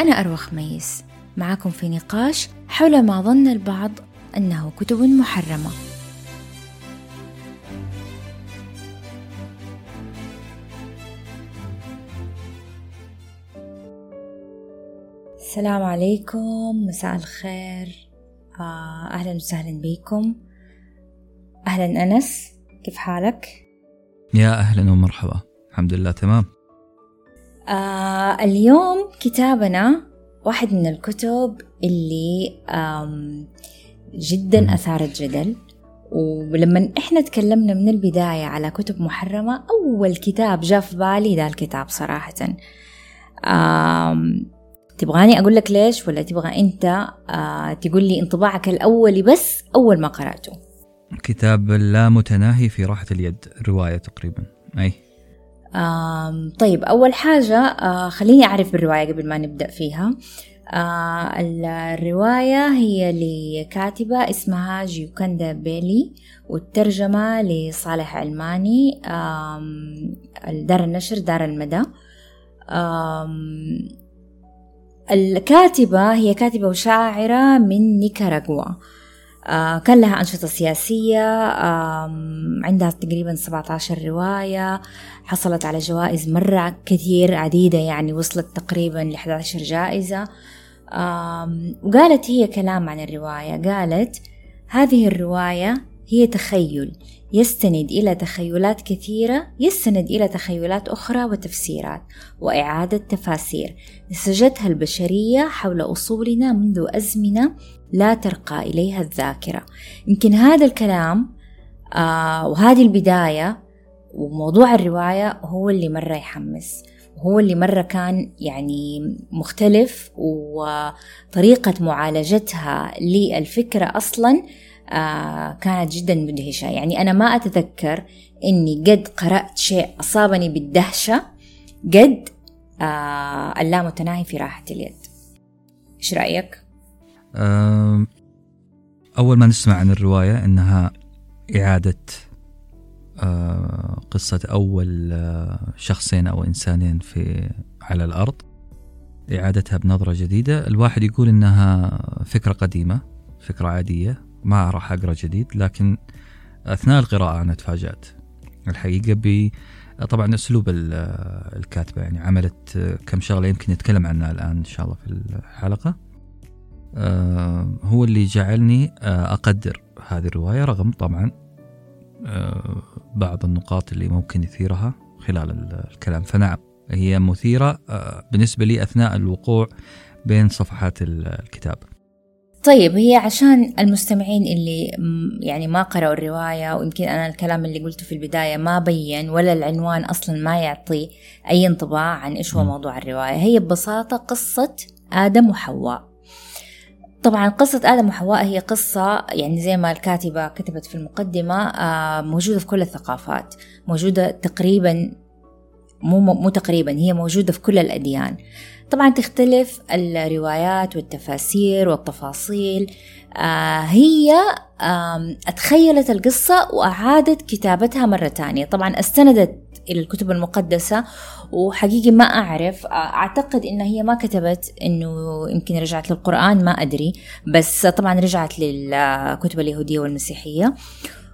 أنا أروى خميس معكم في نقاش حول ما ظن البعض أنه كتب محرمة. السلام عليكم. مساء الخير. آه، أهلا وسهلا بكم. أهلا أنس كيف حالك؟ يا أهلا ومرحبا. الحمد لله تمام. آه اليوم كتابنا واحد من الكتب اللي جدا أثارت جدل ولما إحنا تكلمنا من البداية على كتب محرمة أول كتاب جاء في بالي ذا الكتاب صراحة. آم تبغاني أقول لك ليش؟ ولا تبغى أنت آه تقول لي انطباعك الأولي بس أول ما قرأته؟ كتاب لا متناهي في راحة اليد رواية تقريبا. أي. طيب أول حاجة آه خليني أعرف بالرواية قبل ما نبدأ فيها. آه الرواية هي لكاتبة اسمها جيوكندا بيلي والترجمة لصالح علماني دار النشر دار المدى. الكاتبة هي كاتبة وشاعرة من نيكاراغوا. كان لها أنشطة سياسية آه عندها تقريبا 17 رواية حصلت على جوائز مرة كثير عديدة يعني وصلت تقريبا ل 11 جائزة. آه وقالت هي كلام عن الرواية قالت هذه الرواية هي تخيل يستند إلى تخيلات كثيرة يستند إلى تخيلات أخرى وتفسيرات وإعادة تفاسير نسجتها البشرية حول أصولنا منذ أزمنة لا ترقى إليها الذاكرة. يمكن هذا الكلام آه وهذه البداية وموضوع الرواية هو اللي مرة يحمس هو اللي مرة كان يعني مختلف وطريقة معالجتها للفكرة أصلاً آه كانت جدا مدهشة. يعني أنا ما أتذكر أني قد قرأت شيء أصابني بالدهشة قد آه اللامتناهي في راحة اليد. إيش رأيك؟ أول ما نسمع عن الرواية أنها إعادة آه قصة أول آه شخصين أو إنسانين في على الأرض إعادتها بنظرة جديدة. الواحد يقول إنها فكرة قديمة فكرة عادية ما راح أقرأ جديد لكن أثناء القراءة أنا تفاجأت. الحقيقة ب طبعا أسلوب الكاتبة يعني عملت كم شغلة يمكن نتكلم عنها الآن إن شاء الله في الحلقة. آه، هو اللي جعلني آه، أقدر هذه الرواية رغم طبعا آه، بعض النقاط اللي ممكن يثيرها خلال الكلام. فنعم هي مثيرة بالنسبة لي أثناء الوقوع بين صفحات الكتاب. طيب هي عشان المستمعين اللي يعني ما قرأوا الرواية ويمكن أنا الكلام اللي قلته في البداية ما بين ولا العنوان أصلا ما يعطي أي انطباع عن إيش هو موضوع الرواية هي ببساطة قصة آدم وحواء. طبعا قصة آدم وحواء هي قصة يعني زي ما الكاتبة كتبت في المقدمة آه، موجودة في كل الثقافات موجودة تقريبا مو مو تقريبا هي موجودة في كل الأديان. طبعا تختلف الروايات والتفاسير والتفاصيل آه هي آه تخيلت القصة وأعادت كتابتها مرة تانية. طبعا استندت إلى الكتب المقدسة وحقيقي ما أعرف. أعتقد إن هي ما كتبت إنه يمكن رجعت للقرآن ما أدري. بس طبعا رجعت للكتب اليهودية والمسيحية.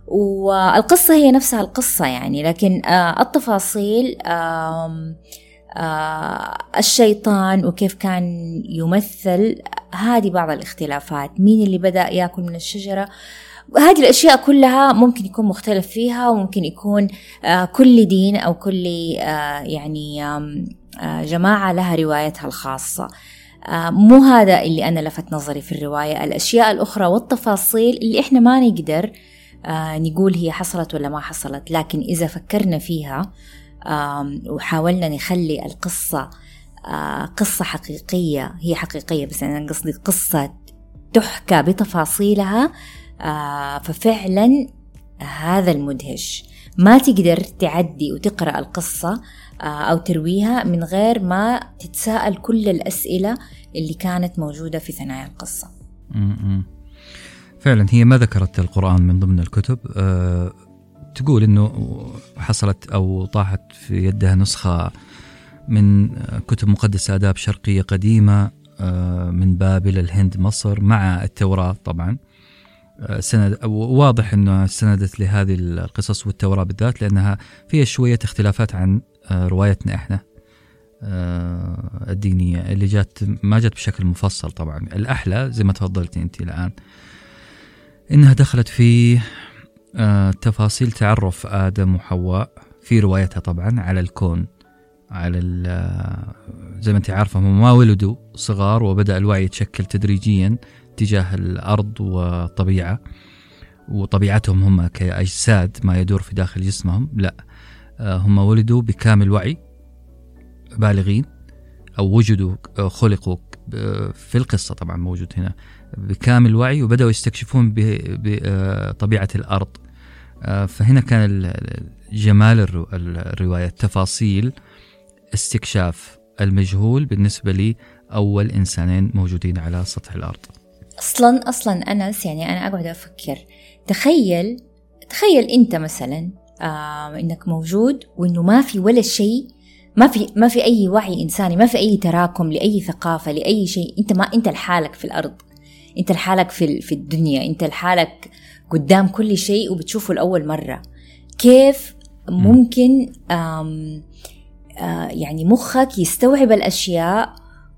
والقصة هي نفسها القصة يعني لكن التفاصيل الشيطان وكيف كان يمثل هذه بعض الاختلافات. مين اللي بدأ يأكل من الشجرة؟ هذه الأشياء كلها ممكن يكون مختلف فيها وممكن يكون آه كل دين أو كل آه يعني آه جماعة لها روايتها الخاصة. مو هذا اللي أنا لفت نظري في الرواية. الأشياء الأخرى والتفاصيل اللي إحنا ما نقدر نقول هي حصلت ولا ما حصلت. لكن إذا فكرنا فيها وحاولنا نخلي القصة قصة حقيقية هي حقيقية بس أنا قصدي قصة تحكى بتفاصيلها آه، ففعلا هذا المدهش ما تقدر تعدي وتقرأ القصة آه، أو ترويها من غير ما تتساءل كل الأسئلة اللي كانت موجودة في ثنايا القصة. فعلا هي ما ذكرت القرآن من ضمن الكتب. تقول إنه حصلت أو طاحت في يدها نسخة من كتب مقدسة آداب شرقية قديمة من بابل الهند مصر مع التوراة طبعا. سند واضح إنه استندت لهذه القصص والتوراة بالذات لأنها فيها شوية اختلافات عن روايتنا إحنا. الدينية اللي جات ما جت بشكل مفصل طبعا. الأحلى زي ما تفضلتي أنت الآن إنها دخلت في تفاصيل تعرف آدم وحواء في روايتها طبعا على الكون على زي ما أنت عارفة هم ما ولدوا صغار وبدأ الوعي يتشكل تدريجيا. تجاه الأرض والطبيعه وطبيعتهم هم كأجساد ما يدور في داخل جسمهم لا هم ولدوا بكامل وعي بالغين أو وجدوا خلقوا في القصة طبعا موجود هنا بكامل وعي وبدأوا يستكشفون بطبيعه الأرض. فهنا كان جمال الرواية التفاصيل استكشاف المجهول بالنسبة لي أول إنسانين موجودين على سطح الأرض. أصلا أصلا أنس يعني أنا أقعد أفكر. تخيل تخيل أنت مثلا آه إنك موجود وإنه ما في ولا شيء ما في ما في أي وعي إنساني ما في أي تراكم لأي ثقافة لأي شيء. أنت ما أنت لحالك في الأرض. أنت لحالك في في الدنيا. أنت لحالك قدام كل شيء وبتشوفه لأول مرة. كيف ممكن آم آه يعني مخك يستوعب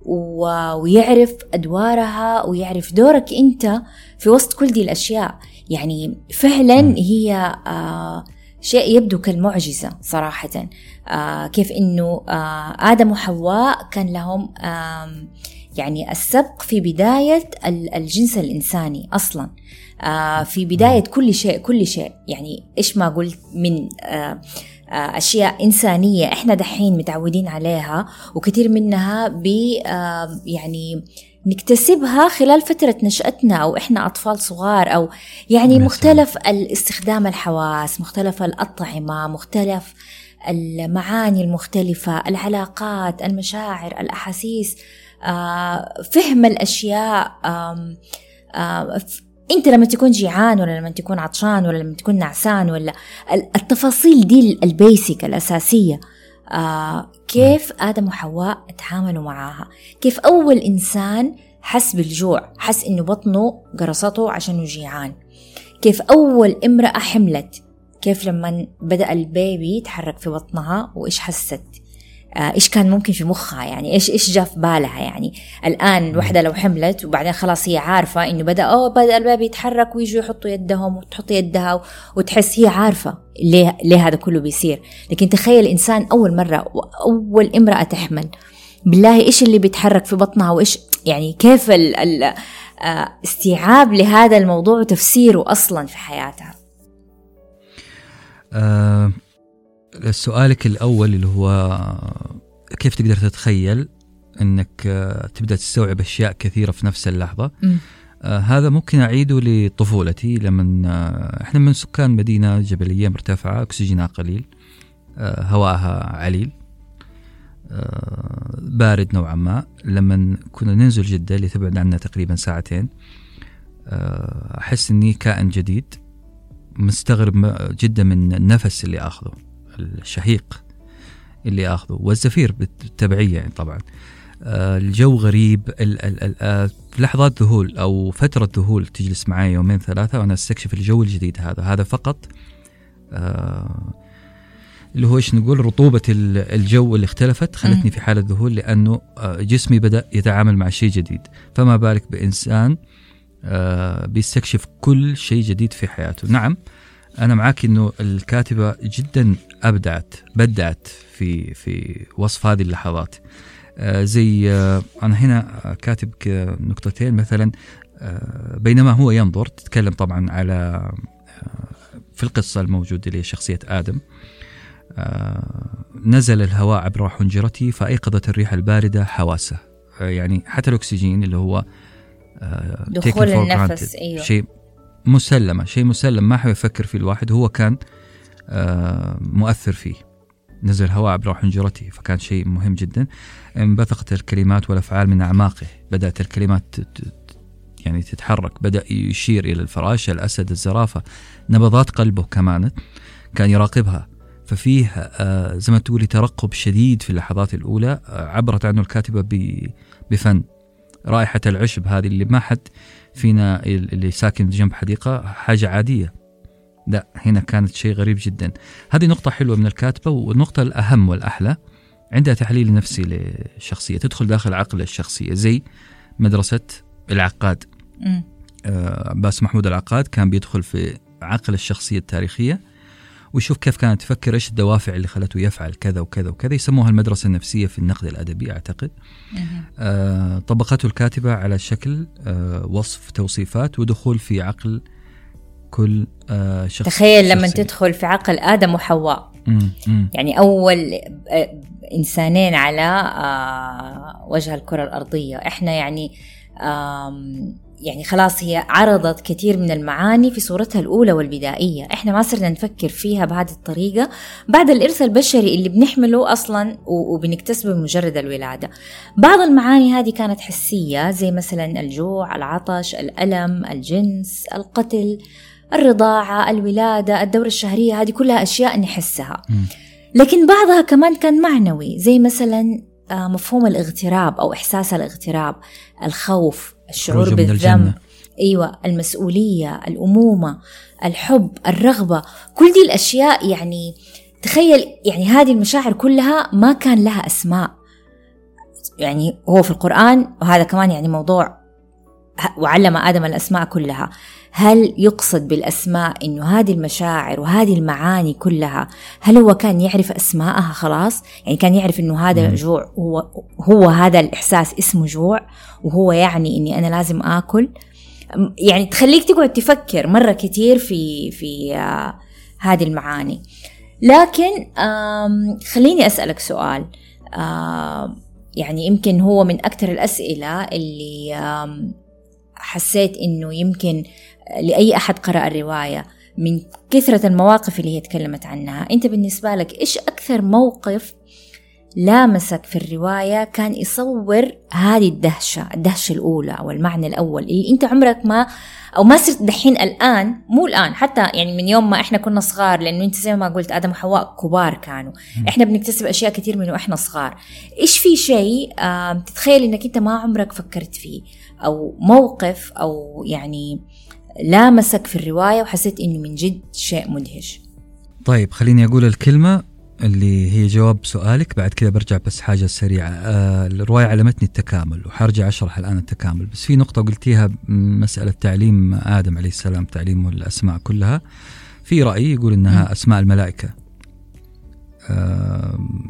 ويعرف أدوارها ويعرف دورك أنت في وسط كل دي الأشياء. يعني فعلا هي آه شيء يبدو كالمعجزة صراحة. آه كيف أنه آه آدم وحواء كان لهم آه يعني السبق في بداية الجنس الإنساني أصلا. في بداية كل شيء كل شيء. يعني إيش ما قلت من آه أشياء إنسانية إحنا دحين متعودين عليها وكثير منها ب يعني نكتسبها خلال فترة نشأتنا أو إحنا أطفال صغار أو يعني مختلف الاستخدام الحواس مختلف الأطعمة مختلف المعاني المختلفة العلاقات المشاعر الأحاسيس فهم الأشياء أنت لما تكون جيعان ولا لما تكون عطشان ولا لما تكون نعسان ولا التفاصيل دي البيسك الأساسية آه كيف آدم وحواء تعاملوا معاها؟ كيف أول إنسان حس بالجوع حس إنه بطنه قرصته عشان جيعان؟ كيف أول امرأة حملت؟ كيف لما بدأ البيبي يتحرك في بطنها وإيش حست؟ إيش كان ممكن في مخها يعني؟ إيش إيش جاء في بالها يعني؟ الآن الوحده لو حملت وبعدين خلاص هي عارفة إنه بدأ أوه بدأ الباب يتحرك ويجوا يحطوا يدهم وتحط يدها وتحس هي عارفة ليه ليه هذا كله بيصير. لكن تخيل إنسان أول مرة أول امرأة تحمل بالله إيش اللي بيتحرك في بطنها وإيش يعني كيف ال ال آه، استيعاب لهذا الموضوع وتفسيره أصلا في حياتها؟ أه سؤالك الأول اللي هو كيف تقدر تتخيل أنك تبدأ تستوعب أشياء كثيرة في نفس اللحظة؟ آه هذا ممكن أعيده لطفولتي لما آه إحنا من سكان مدينة جبلية مرتفعة أكسجينها قليل آه هواءها عليل آه بارد نوعا ما. لما كنا ننزل جدة اللي تبعد عنا تقريبا ساعتين. آه أحس أني كائن جديد مستغرب جدا من النفس اللي آخذه. الشهيق اللي آخذه والزفير بالتبعية يعني طبعا. آه، الجو غريب آه، في لحظات ذهول أو فترة ذهول تجلس معي يومين ثلاثة وأنا أستكشف الجو الجديد هذا. هذا فقط آه، اللي هو إيش نقول رطوبة الجو اللي اختلفت خلتني في حالة ذهول لأنه جسمي بدأ يتعامل مع شيء جديد. فما بالك بإنسان بيستكشف كل شيء جديد في حياته. نعم أنا معك إنه الكاتبة جدا أبدعت بدعت في في وصف هذه اللحظات. آه زي آه أنا هنا كاتب نقطتين مثلا. آه بينما هو ينظر تتكلم طبعا على آه، في القصة الموجودة اللي هي شخصيه آدم. آه، نزل الهواء عبر حنجرتي فأيقظت الريح الباردة حواسه. آه، يعني حتى الأكسجين اللي هو دخول النفس إيوه. شيء مسلمة شيء مسلم ما حيفكر فيه الواحد هو كان آه، مؤثر فيه. نزل هواء عبر حنجرته فكان شيء مهم جدا. انبثقت الكلمات والأفعال من أعماقه بدأت الكلمات يعني تتحرك بدأ يشير إلى الفراشة الأسد الزرافة. نبضات قلبه كمان كان يراقبها. ففيه آه، زي ما تقولي ترقب شديد في اللحظات الأولى آه، عبرت عنه الكاتبة بفن. رائحة العشب هذه اللي ما حد فينا اللي ساكن جنب حديقة حاجة عادية. لا هنا كانت شيء غريب جدا. هذه نقطة حلوة من الكاتبة والنقطة الأهم والأحلى عندها تحليل نفسي للشخصية تدخل داخل عقل الشخصية زي مدرسة العقاد. آه، عباس محمود العقاد كان بيدخل في عقل الشخصية التاريخية ويشوف كيف كانت. تفكر إيش الدوافع اللي خلته يفعل كذا وكذا وكذا. يسموها المدرسة النفسية في النقد الأدبي أعتقد. مهم. آه، طبقته الكاتبة على شكل آه، وصف توصيفات ودخول في عقل كل آه، شخص تخيل لما شخصية. تدخل في عقل آدم وحواء. يعني أول آه، إنسانين على آه، وجه الكرة الأرضية. إحنا يعني يعني خلاص هي عرضت كثير من المعاني في صورتها الأولى والبدائية. إحنا ما صرنا نفكر فيها بهذه الطريقة بعد الإرث البشري اللي بنحمله أصلا وبنكتسبه بمجرد الولادة. بعض المعاني هذه كانت حسية زي مثلا الجوع العطش الألم الجنس القتل الرضاعة الولادة الدورة الشهرية هذه كلها أشياء نحسها. لكن بعضها كمان كان معنوي زي مثلا آه، مفهوم الاغتراب أو إحساس الاغتراب الخوف الشعور بالذنب. أيوه المسؤولية الأمومة الحب الرغبة كل دي الأشياء يعني تخيل يعني هذه المشاعر كلها ما كان لها أسماء يعني هو في القرآن وهذا كمان يعني موضوع وعلم آدم الأسماء كلها هل يقصد بالأسماء إنه هذه المشاعر وهذه المعاني كلها هل هو كان يعرف أسماءها خلاص؟ يعني كان يعرف إنه هذا مم. جوع هو هو هذا الإحساس اسمه جوع وهو يعني إني أنا لازم آكل؟ يعني تخليك تقعد تفكر مرة كتير في في آه هذه المعاني. لكن خليني أسألك سؤال. يعني يمكن هو من أكثر الأسئلة اللي حسيت إنه يمكن لأي أحد قرأ الرواية من كثرة المواقف اللي هي تكلمت عنها. أنت بالنسبة لك إيش أكثر موقف لامسك في الرواية كان يصور هذه الدهشة الدهشة الأولى أو المعنى الأول اللي أنت عمرك ما أو ما صرت دحين الآن مو الآن حتى يعني من يوم ما إحنا كنا صغار لأنه أنت زي ما قلت آدم وحواء كبار كانوا. إحنا بنكتسب أشياء كثير من وإحنا صغار. إيش في شيء تتخيل إنك أنت ما عمرك فكرت فيه؟ أو موقف أو يعني لامسك في الرواية وحسيت إنه من جد شيء مدهش. طيب خليني أقول الكلمة اللي هي جواب سؤالك بعد كذا برجع بس حاجة سريعة. آه الرواية علمتني التكامل وحرجع أشرح الآن التكامل. بس في نقطة قلتيها مسألة تعليم آدم عليه السلام تعليمه الأسماء كلها. في رأي يقول إنها أسماء الملائكة.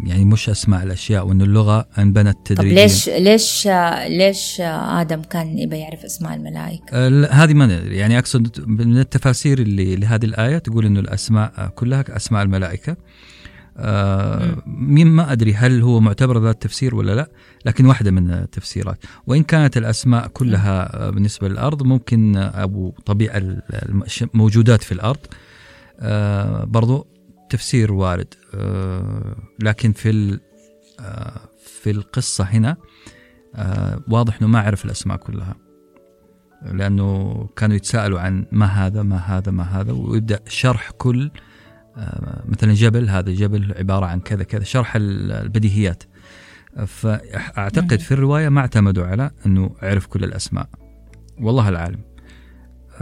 يعني مش أسماء الأشياء وإن اللغة انبنت طب تدريجيا. ليش ليش ليش آدم كان يبى يعرف أسماء الملائكة؟ آه، لا، هذه ما ندري. يعني أقصد من التفاسير اللي لهذه الآية تقول إنه الأسماء كلها أسماء الملائكة. آه مين ما أدري هل هو معتبر ذا التفسير ولا لا لكن واحدة من التفسيرات. وإن كانت الأسماء كلها بالنسبة للأرض ممكن أو طبيعة ال- الم- موجودات في الأرض. آه برضو تفسير وارد. آه لكن في آه في القصة هنا آه واضح إنه ما عرف الأسماء كلها. لأنه كانوا يتساءلوا عن ما هذا ما هذا ما هذا ويبدأ شرح كل مثلا جبل هذا جبل عبارة عن كذا كذا شرح ال- البديهيات. فأعتقد في الرواية ما اعتمدوا على إنه عرف كل الأسماء. والله العالم.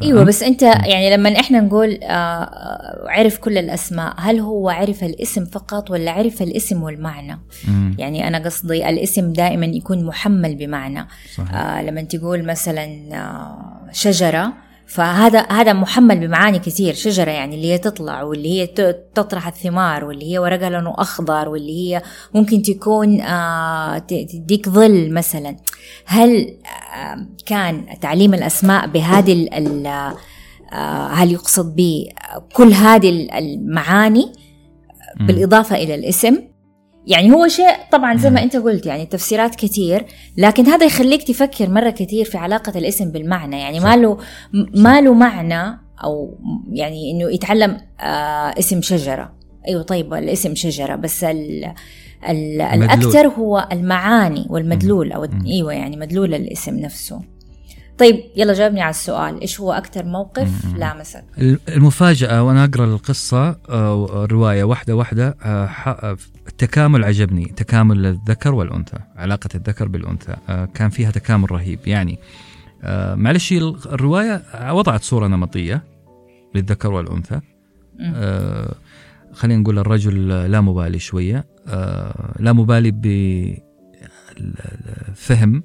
إيوه أم- بس أنت يعني لما إحنا نقول آه، عرف كل الأسماء هل هو عرف الاسم فقط ولا عرف الاسم والمعنى؟ مم، يعني أنا قصدي الاسم دائما يكون محمل بمعنى. صحيح. آه لما تقول مثلا آه شجرة فهذا هذا محمل بمعاني كثير. شجرة يعني اللي هي تطلع واللي هي تطرح الثمار واللي هي ورقها لونه أخضر واللي هي ممكن تكون آه تديك ظل مثلا. هل آه كان تعليم الأسماء بهذه آه هل يقصد به كل هذه ال- المعاني. بالإضافة إلى الاسم يعني هو شيء طبعا زي ما أنت قلت يعني تفسيرات كثير لكن هذا يخليك تفكر مرة كثير في علاقة الاسم بالمعنى يعني. ما له ما له معنى أو يعني إنه يتعلم آه اسم شجرة أيوه طيب الاسم شجرة بس. الأكثر هو المعاني والمدلول أو. أيوه يعني مدلول الاسم نفسه. طيب يلا جاوبني على السؤال. إيش هو أكثر موقف. لامسك؟ القصة آه، الرواية واحدة واحدة آه، ح- آه، التكامل عجبني تكامل الذكر والأنثى علاقة الذكر بالأنثى آه، كان فيها تكامل رهيب. يعني آه، معلش هي الرواية وضعت صورة نمطية للذكر. آه، خلينا نقول الرجل لا مبالي شوية آه، لا مبالي بفهم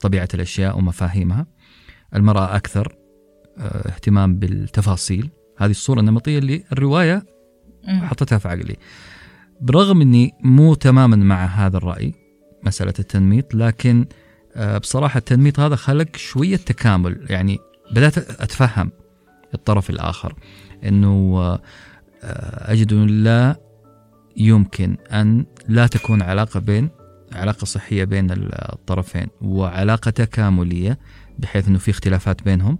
طبيعة الأشياء ومفاهيمها. المرأة أكثر آه، اهتمام بالتفاصيل. هذه الصورة النمطية اللي الرواية مم. حطيتها في عقلي. برغم أني مو تماما مع هذا الرأي مسألة التنميط لكن آه، بصراحة التنميط هذا خلق شوية تكامل. يعني بدأت أتفهم الطرف الآخر أنه أجد أنه لا يمكن أن لا تكون علاقة بين علاقة صحية بين الطرفين وعلاقة تكاملية بحيث أنه في اختلافات بينهم.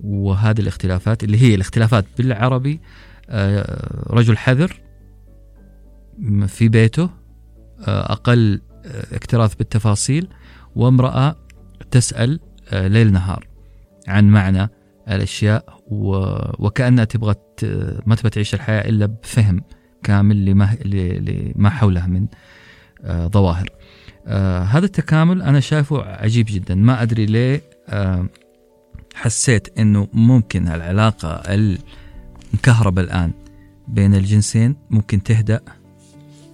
وهذه الاختلافات اللي هي الاختلافات بالعربي آه، رجل حذر في بيته آه، أقل آه، اكتراث بالتفاصيل وامرأة تسأل ليل نهار عن معنى الأشياء وكأنها تبغى ت- ما تبغى تعيش الحياة إلا بفهم كامل لما, لما حولها من آه، ظواهر. آه، هذا التكامل أنا شايفه عجيب جدا. ما أدري ليه آه، حسيت أنه ممكن العلاقة المكهربة الآن بين الجنسين ممكن تهدأ.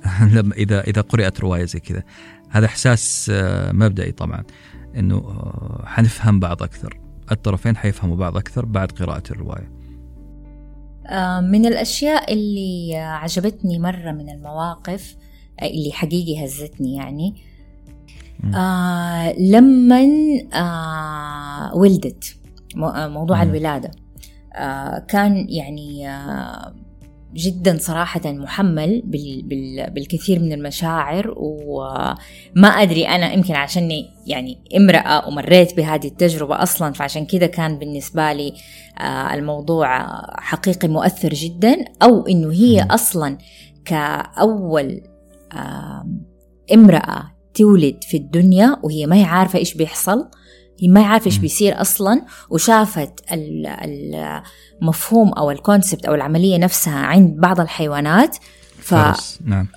لما إذا إذا قرأت رواية زي كذا. هذا إحساس آه، مبدئي طبعا آه، حنفهم بعض أكثر. الطرفين حيفهموا بعض أكثر بعد قراءة الرواية. آه، من الأشياء اللي آه، عجبتني مرة من المواقف آه، اللي حقيقي هزتني يعني. آه لما آه ولدت آه، موضوع مم. الولادة آه كان يعني آه جدا صراحة محمل بال بال بالكثير من المشاعر وما أدري أنا يمكن عشاني يعني امرأة ومريت بهذه التجربة أصلا فعشان كذا كان بالنسبة لي آه الموضوع حقيقي مؤثر جدا أو إنه هي. أصلا كأول امرأة تولد في الدنيا وهي ما هي عارفة إيش بيحصل هي ما إيش مم. بيصير أصلا وشافت المفهوم أو الكونسبت أو العملية نفسها عند بعض الحيوانات ف... نعم.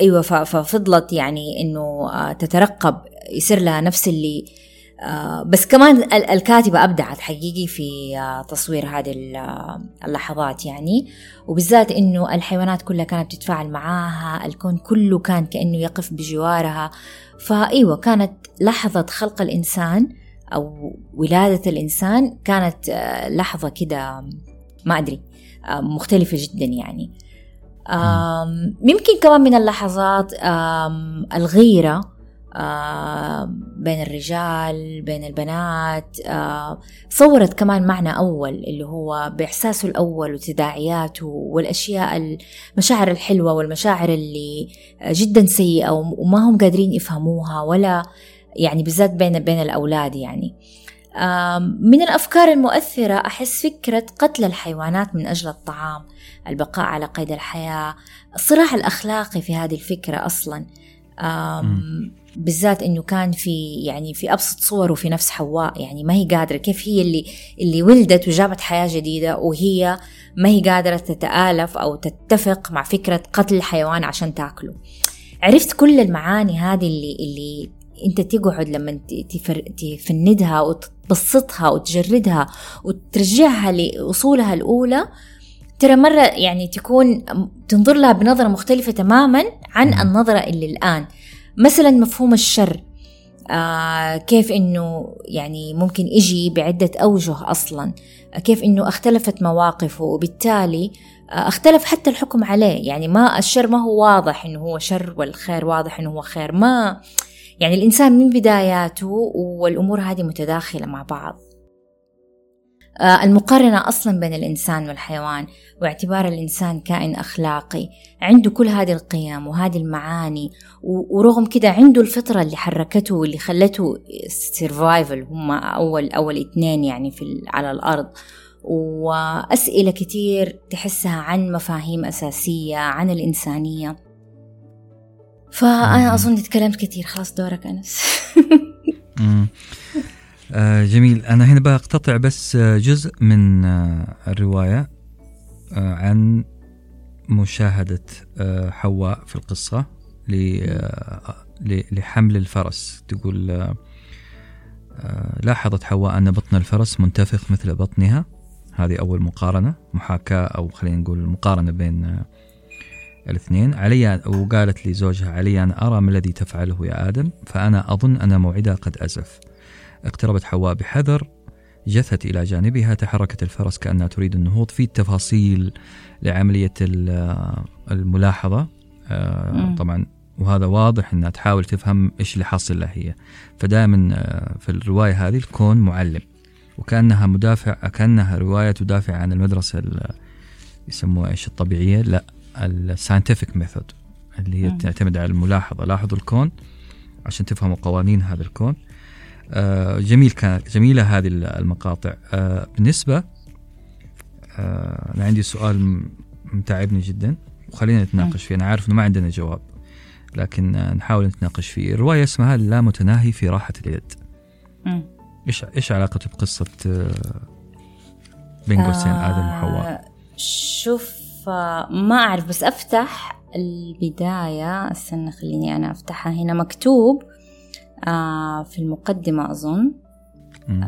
أيوه ففضلت يعني إنه آه، تترقب يصير لها نفس اللي آه، بس كمان ال- الكاتبة أبدعت حقيقي في آه، تصوير هذه ال- اللحظات يعني. وبالذات إنه الحيوانات كلها كانت تتفاعل معاها الكون كله كان كأنه يقف بجوارها. فأيوة كانت لحظة خلق الإنسان أو ولادة الإنسان كانت آه، لحظة كده ما أدري آه، مختلفة جدا يعني. يمكن كمان من اللحظات الغيرة بين الرجال بين البنات صورت كمان معنى أول اللي هو بإحساسه الأول وتداعياته والأشياء المشاعر الحلوة والمشاعر اللي جدا سيئة وما هم قادرين يفهموها ولا يعني بالذات بين بين الأولاد يعني. من الأفكار المؤثرة أحس فكرة قتل الحيوانات من أجل الطعام البقاء على قيد الحياة الصراع الأخلاقي في هذه الفكرة أصلا. بالذات إنه كان في يعني في أبسط صوره في نفس حواء يعني ما هي قادرة كيف هي اللي اللي ولدت وجابت حياة جديدة وهي ما هي قادرة تتآلف أو تتفق مع فكرة قتل الحيوان عشان تاكله. عرفت كل المعاني هذه اللي اللي انت تقعد لما تفر تفندها وتبسطها وتجردها وترجعها لأصولها الأولى ترى مرة يعني تكون تنظر لها بنظرة مختلفة تماما عن. النظرة اللي الآن مثلا مفهوم الشر آه كيف إنه يعني ممكن يجي بعدة أوجه أصلا كيف إنه اختلفت مواقفه وبالتالي آه اختلف حتى الحكم عليه يعني ما الشر ما هو واضح إنه هو شر والخير واضح إنه هو خير ما يعني الإنسان من بداياته والأمور هذه متداخلة مع بعض. آه، المقارنة أصلا بين الإنسان والحيوان واعتبار الإنسان كائن أخلاقي عنده كل هذه القيم وهذه المعاني ورغم كده عنده الفطرة اللي حركته واللي خلته سيرفايفل هم أول أول اثنين يعني في على الأرض. وأسئلة كتير تحسها عن مفاهيم أساسية عن الإنسانية. فأنا. أظن تكلمت كتير. خلاص دورك أنس. آه جميل. أنا هنا بقتطع بس آه، جزء من آه الرواية آه عن مشاهدة حواء في القصة لحمل الفرس. تقول لاحظت حواء أن بطن الفرس منتفخ مثل بطنها. هذه أول مقارنة محاكاة أو خلينا نقول مقارنة بين الإثنين. علي وقالت لزوجها علي أن أرى ما الذي تفعله يا آدم فأنا أظن أن موعدها قد أزف. اقتربت حواء بحذر جثت إلى جانبها تحركت الفرس كأنها تريد النهوض في التفاصيل لعملية ال- الملاحظة. آه،. طبعا وهذا واضح إنها تحاول تفهم إيش اللي حاصل لها هي. فدائما آه، في الرواية هذه الكون معلم وكأنها مدافع كأنها رواية تدافع عن المدرسة ال- يسموها إيش الطبيعية؟ لا. الساينتفك ميثود اللي هي مم. تعتمد على الملاحظة. لاحظوا الكون عشان تفهموا قوانين هذا الكون. آه، جميل كانت جميلة هذه المقاطع. آه، بالنسبة آه، أنا عندي سؤال متعبني جدا. وخلينا نتناقش فيه. أنا عارف إنه ما عندنا جواب لكن آه، نحاول نتناقش فيه. الرواية اسمها اللامتناهي في راحة اليد. مم. إيش إيش علاقته بقصة آه، بين قوسين آدم وحواء؟ آه، شوف آه، ما أعرف بس أفتح البداية استنى خليني أنا أفتحها هنا مكتوب آه، في المقدمة أظن.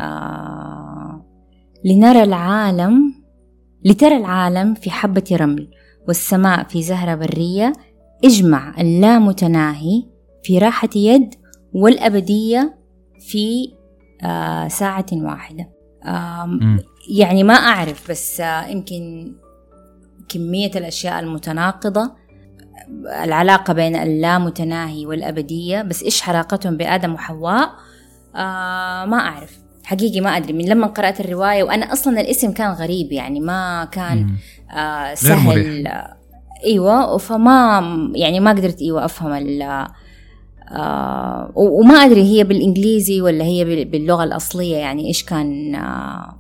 آه، لنرى العالم لترى العالم في حبة رمل والسماء في زهرة برية اجمع اللامتناهي في راحة يد والأبدية في آه، ساعة واحدة. يعني ما أعرف بس آه، يمكن كمية الأشياء المتناقضة العلاقة بين اللامتناهي والأبدية بس إيش علاقتهم بآدم وحواء؟ آه ما أعرف. حقيقي ما أدري. من لما قرأت الرواية وأنا أصلا الاسم كان غريب يعني ما كان. آه سهل. آه، إيوه فما يعني ما قدرت إيوه أفهم ال آه وما أدري هي بالإنجليزي ولا هي بال- باللغة الأصلية يعني إيش كان آه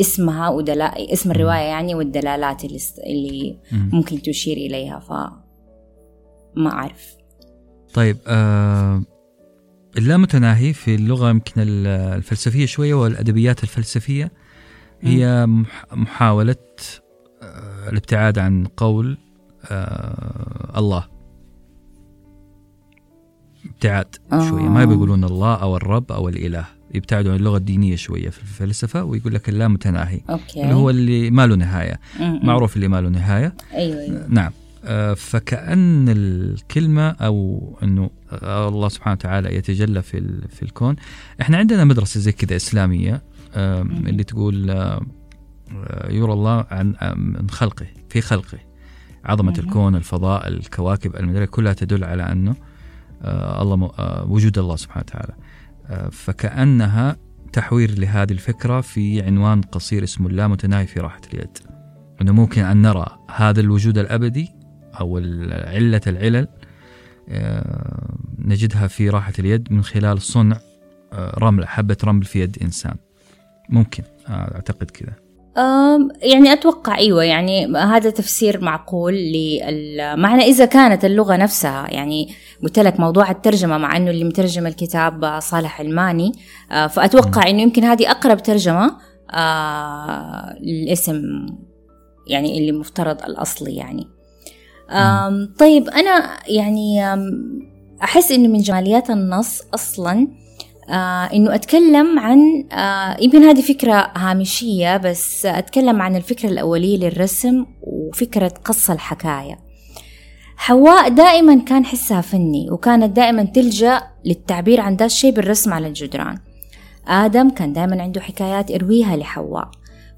اسمها ودلا اسم الرواية يعني والدلالات اللي, اللي مم. ممكن تشير إليها ف ما أعرف. طيب آه اللامتناهي في اللغة يمكن ال- الفلسفية شوية والأدبيات الفلسفية هي مح- محاولة آه الابتعاد عن قول آه الله. ابتعاد آه. شوية. ما بيقولون الله أو الرب أو الإله. يبتعدوا عن اللغة الدينية شوية في الفلسفة ويقول لك اللامتناهي أوكي. اللي هو اللي ما له نهاية. م- م. معروف اللي ما له نهاية. أيوه أيوه. نعم. آه، فكأن الكلمة أو أنه الله سبحانه وتعالى يتجلى في ال- في الكون. إحنا عندنا مدرسة زي كذا إسلامية مم. اللي تقول آه، يرى الله عن من خلقه في خلقه. عظمة مم. الكون الفضاء الكواكب المدرية كلها تدل على أنه آه، الله وجود الله سبحانه وتعالى. فكأنها تحوير لهذه الفكرة في عنوان قصير اسمه اللامتناهي في راحة اليد. أنه ممكن أن نرى هذا الوجود الأبدي أو علة العلل آه، نجدها في راحة اليد من خلال صنع آه، رمل حبة رمل في يد إنسان. ممكن آه، أعتقد كذا. يعني أتوقع أيوة يعني هذا تفسير معقول لل معنى إذا كانت اللغة نفسها يعني قلت لك موضوع الترجمة مع إنه اللي مترجم الكتاب صالح علماني آه، فأتوقع إنه يمكن هذه أقرب ترجمة آه، للاسم يعني اللي مفترض الأصلي يعني. طيب أنا يعني أحس إنه من جماليات النص أصلاً آه إنه أتكلم عن آه يمكن هذه فكرة هامشية بس أتكلم عن الفكرة الأولية للرسم وفكرة قص الحكاية. حواء دائما كان حسها فني وكانت دائما تلجأ للتعبير عن ذا الشيء بالرسم على الجدران. آدم كان دائما عنده حكايات يرويها لحواء.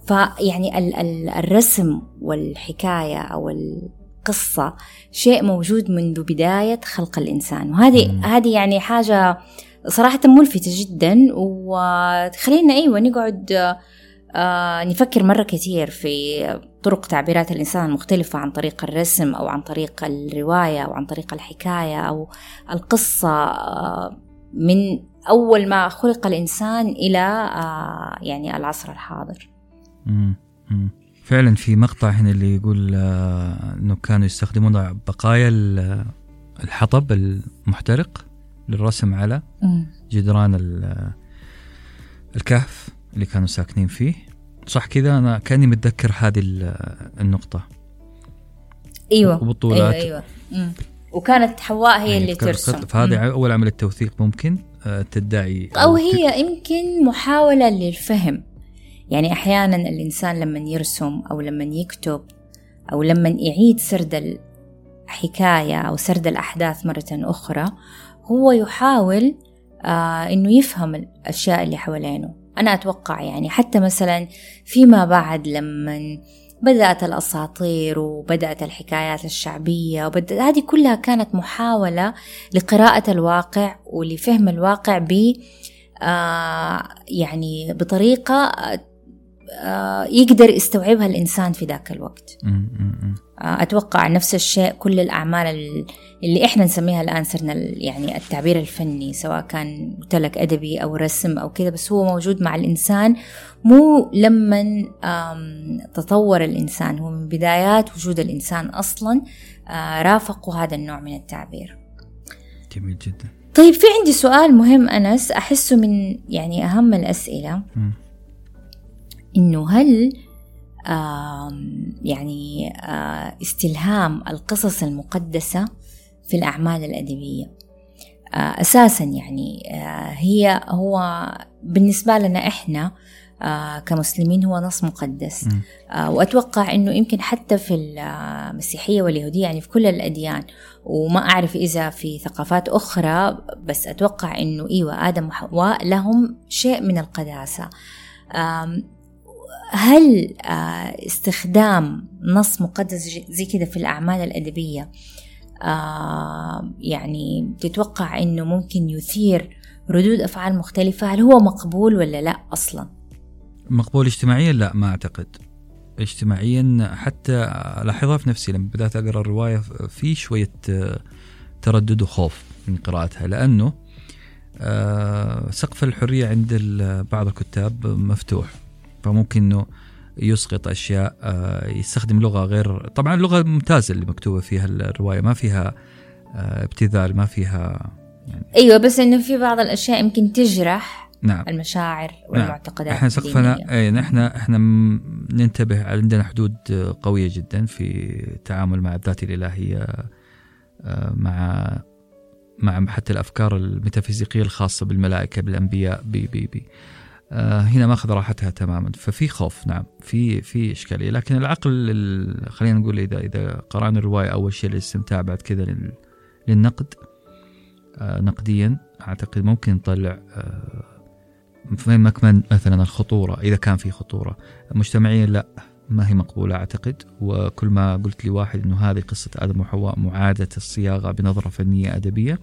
فيعني ال- ال- الرسم والحكاية أو القصة شيء موجود منذ بداية خلق الإنسان. وهذه. هذه يعني حاجة صراحة ملفتة جدا وتخلينا أيوة نقعد آه نفكر مرة كثير في طرق تعبيرات الإنسان المختلفة عن طريق الرسم أو عن طريق الرواية أو عن طريق الحكاية أو القصة آه من أول ما خلق الإنسان إلى آه يعني العصر الحاضر. فعلا في مقطع هنا اللي يقول إنه كانوا يستخدمون بقايا ال- الحطب المحترق للرسم على جدران ال- الكهف اللي كانوا ساكنين فيه. صح كذا؟ أنا كأني متذكر هذه النقطة. أيوه. وبطولات أيوه أيوه. وكانت حواء هي اللي ترسم. فهذه أول عمليه توثيق ممكن آه، تدعي. أو هي يمكن محاولة للفهم. يعني أحيانا الإنسان لما يرسم أو لما يكتب أو لما يعيد سرد الحكاية أو سرد الأحداث مرة أخرى هو يحاول آه إنه يفهم الأشياء اللي حوالينه. أنا أتوقع يعني حتى مثلا فيما بعد لما بدأت الأساطير وبدأت الحكايات الشعبية وبدأت هذه كلها كانت محاولة لقراءة الواقع ولفهم الواقع ب آه يعني بطريقة آه يقدر يستوعبها الإنسان في ذاك الوقت. آه أتوقع نفس الشيء كل الأعمال اللي إحنا نسميها الآن صرنا يعني التعبير الفني سواء كان قلت أدبي أو رسم أو كذا بس هو موجود مع الإنسان. مو لما تطور الإنسان هو من بدايات وجود الإنسان أصلا آه، رافقوا هذا النوع من التعبير. جميل جدا. طيب في عندي سؤال مهم أنس أحسه من يعني أهم الأسئلة. إنه هل يعني استلهام القصص المقدسة في الأعمال الأدبية. أساسا يعني هي هو بالنسبة لنا إحنا كمسلمين هو نص مقدس. وأتوقع أنه يمكن حتى في المسيحية واليهودية يعني في كل الأديان. وما أعرف إذا في ثقافات أخرى بس أتوقع أنه إيوة آدم وحواء لهم شيء من القداسة. هل آه استخدام نص مقدس زي كذا في الأعمال الأدبية آه يعني تتوقع أنه ممكن يثير ردود أفعال مختلفة؟ هل هو مقبول ولا لا أصلاً؟ مقبول اجتماعيا؟ لا ما أعتقد. اجتماعيا حتى لاحظها في نفسي لما بدأت أقرأ الرواية في شوية آه، تردد وخوف من قراءتها لأنه آه، سقف الحرية عند بعض الكتاب مفتوح. فممكن إنه يسقط أشياء آه، يستخدم لغة غير طبعا اللغة ممتازة اللي مكتوبة فيها الرواية ما فيها ابتذال ما فيها يعني أيوه بس إنه في بعض الأشياء يمكن تجرح نعم. المشاعر نعم. والمعتقدات نعم. إحنا سقفنا اي إحنا إحنا ننتبه عندنا حدود قوية جدا في التعامل مع الذات الإلهية آه، مع مع حتى الأفكار الميتافيزيقية الخاصة بالملائكة بالأنبياء بي بي بي آه، هنا ماخذ راحتها تماما. ففي خوف نعم. في في إشكالية. لكن العقل خلينا نقول إذا إذا قرأنا الرواية أول شيء للاستمتاع بعد كذا للنقد آه، نقديا أعتقد ممكن نطلع فين مكمن مثلا الخطورة إذا كان في خطورة. مجتمعيا لا ما هي مقبولة أعتقد. وكل ما قلت لي واحد أنه هذه قصة آدم وحواء معادة الصياغة بنظرة فنية أدبية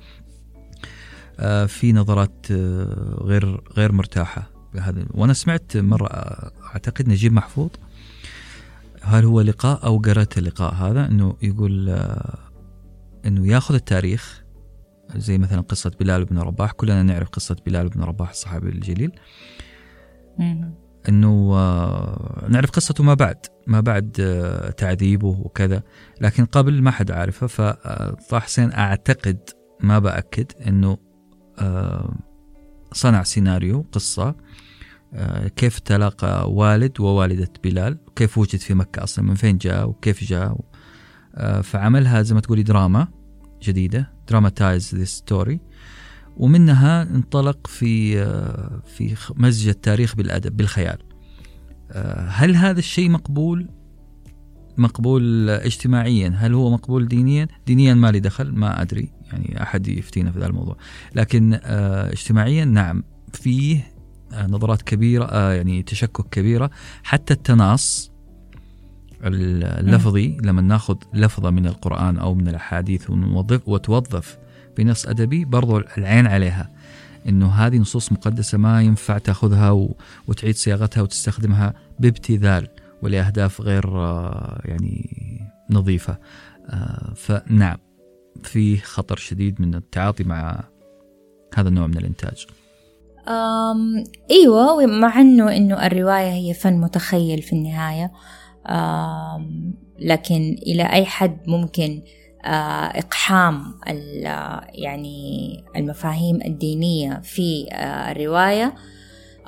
آه، في نظرات آه، غير غير مرتاحة. بهذا وأنا سمعت مرة آه، أعتقد نجيب محفوظ. هل هو لقاء أو قرأت اللقاء هذا؟ أنه يقول أنه يأخذ التاريخ زي مثلا قصة بلال بن رباح. كلنا نعرف قصة بلال بن رباح الصحابي الجليل. إنه آه، نعرف قصته ما بعد ما بعد آه، تعذيبه وكذا. لكن قبل ما حد عارفه فطه حسين أعتقد ما بأكد إنه آه، صنع سيناريو قصة. كيف تلاقى والد ووالدة بلال؟ وكيف وجد في مكة أصلا؟ من فين جاء؟ وكيف جاء؟ فعملها زي ما تقولي دراما جديدة dramatize the story ومنها انطلق في آه، في مزج التاريخ بالأدب بالخيال. آه، هل هذا الشيء مقبول؟ مقبول اجتماعيا؟ هل هو مقبول دينيا؟ دينيا ما لي دخل ما أدري. يعني أحد يفتينا في ذا الموضوع. لكن آه، اجتماعيا نعم. فيه نظرات كبيرة يعني تشكك كبيرة. حتى التناص اللفظي لما ناخذ لفظة من القرآن أو من الأحاديث ونوظف وتوظف بنص أدبي برضو العين عليها. إنه هذه نصوص مقدسة ما ينفع تأخذها وتعيد صياغتها وتستخدمها بابتذال ولأهداف غير آه، يعني نظيفة. آه، فنعم في خطر شديد من التعاطي مع هذا النوع من الإنتاج. أم إيوه مع إنه إنه الرواية هي فن متخيل في النهاية. لكن إلى أي حد ممكن آه، إقحام يعني المفاهيم الدينية في آه، الرواية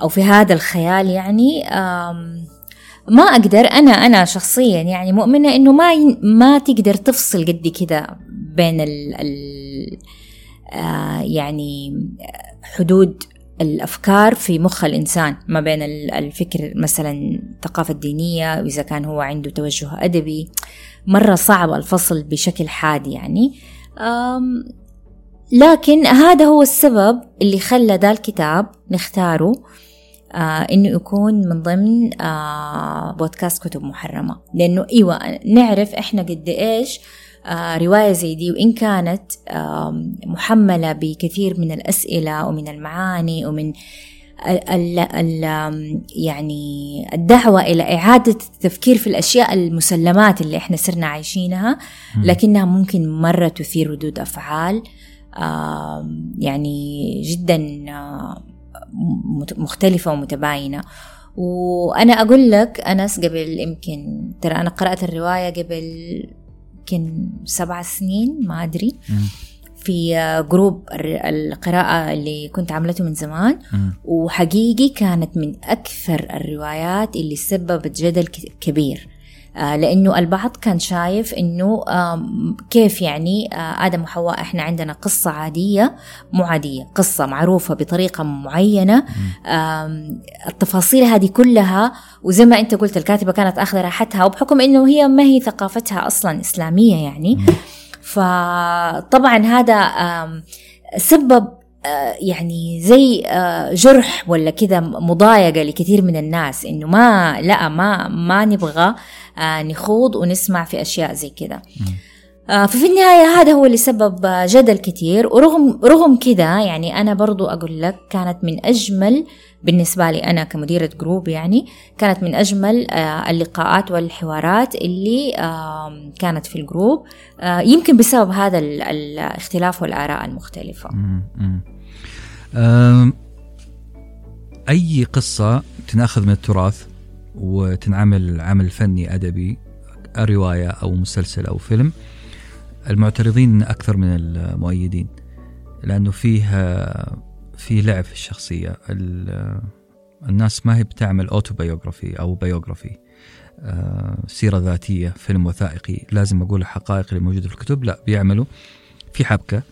أو في هذا الخيال يعني ما أقدر. أنا أنا شخصيا يعني مؤمنة إنه ما ما تقدر تفصل قد كده بين ال ال آه يعني حدود الأفكار في مخ الإنسان ما بين الفكر مثلا الثقافة الدينية وإذا كان هو عنده توجه أدبي مرة صعب الفصل بشكل حاد يعني. لكن هذا هو السبب اللي خلى ذا الكتاب نختاره آه إنه يكون من ضمن آه بودكاست كتب محرمة. لأنه إيوه نعرف إحنا قد إيش آه رواية زي دي وإن كانت محملة بكثير من الأسئلة ومن المعاني ومن ال ال يعني الدعوة إلى إعادة التفكير في الأشياء المسلمات اللي إحنا صرنا عايشينها لكنها ممكن مرة تثير ردود أفعال يعني جدا مختلفة ومتباينة. وأنا أقول لك أنس قبل يمكن ترى أنا قرأت الرواية قبل يمكن سبع سنين ما أدري. في جروب القراءة اللي كنت عملته من زمان. وحقيقي كانت من أكثر الروايات اللي سببت جدل كبير. آه، لأنه البعض كان شايف إنه كيف يعني آه، آدم وحواء إحنا عندنا قصة عادية مو عادية قصة معروفة بطريقة معينة. التفاصيل هذه كلها وزي ما أنت قلت الكاتبة كانت اخذه راحتها وبحكم إنه هي ما هي ثقافتها أصلا إسلامية يعني. فطبعا هذا سبب يعني زي جرح ولا كذا مضايقة لكثير من الناس إنه ما لا ما ما نبغى آه، نخوض ونسمع في أشياء زي كذا. آه، ففي النهاية هذا هو اللي سبب جدل كثير. ورغم رغم كذا يعني أنا برضو أقول لك كانت من أجمل بالنسبة لي أنا كمديرة group يعني كانت من أجمل آه، اللقاءات والحوارات اللي كانت في ال group يمكن بسبب هذا الاختلاف والآراء المختلفة. أي قصة تنأخذ من التراث وتنعمل عمل فني أدبي رواية أو مسلسل أو فيلم المعترضين أكثر من المؤيدين لأنه فيه في لعب في الشخصية. الناس ما هي بتعمل autobiography أو biography آه، سيرة ذاتية فيلم وثائقي لازم أقول الحقائق اللي موجودة في الكتب. لا بيعملوا في حبكة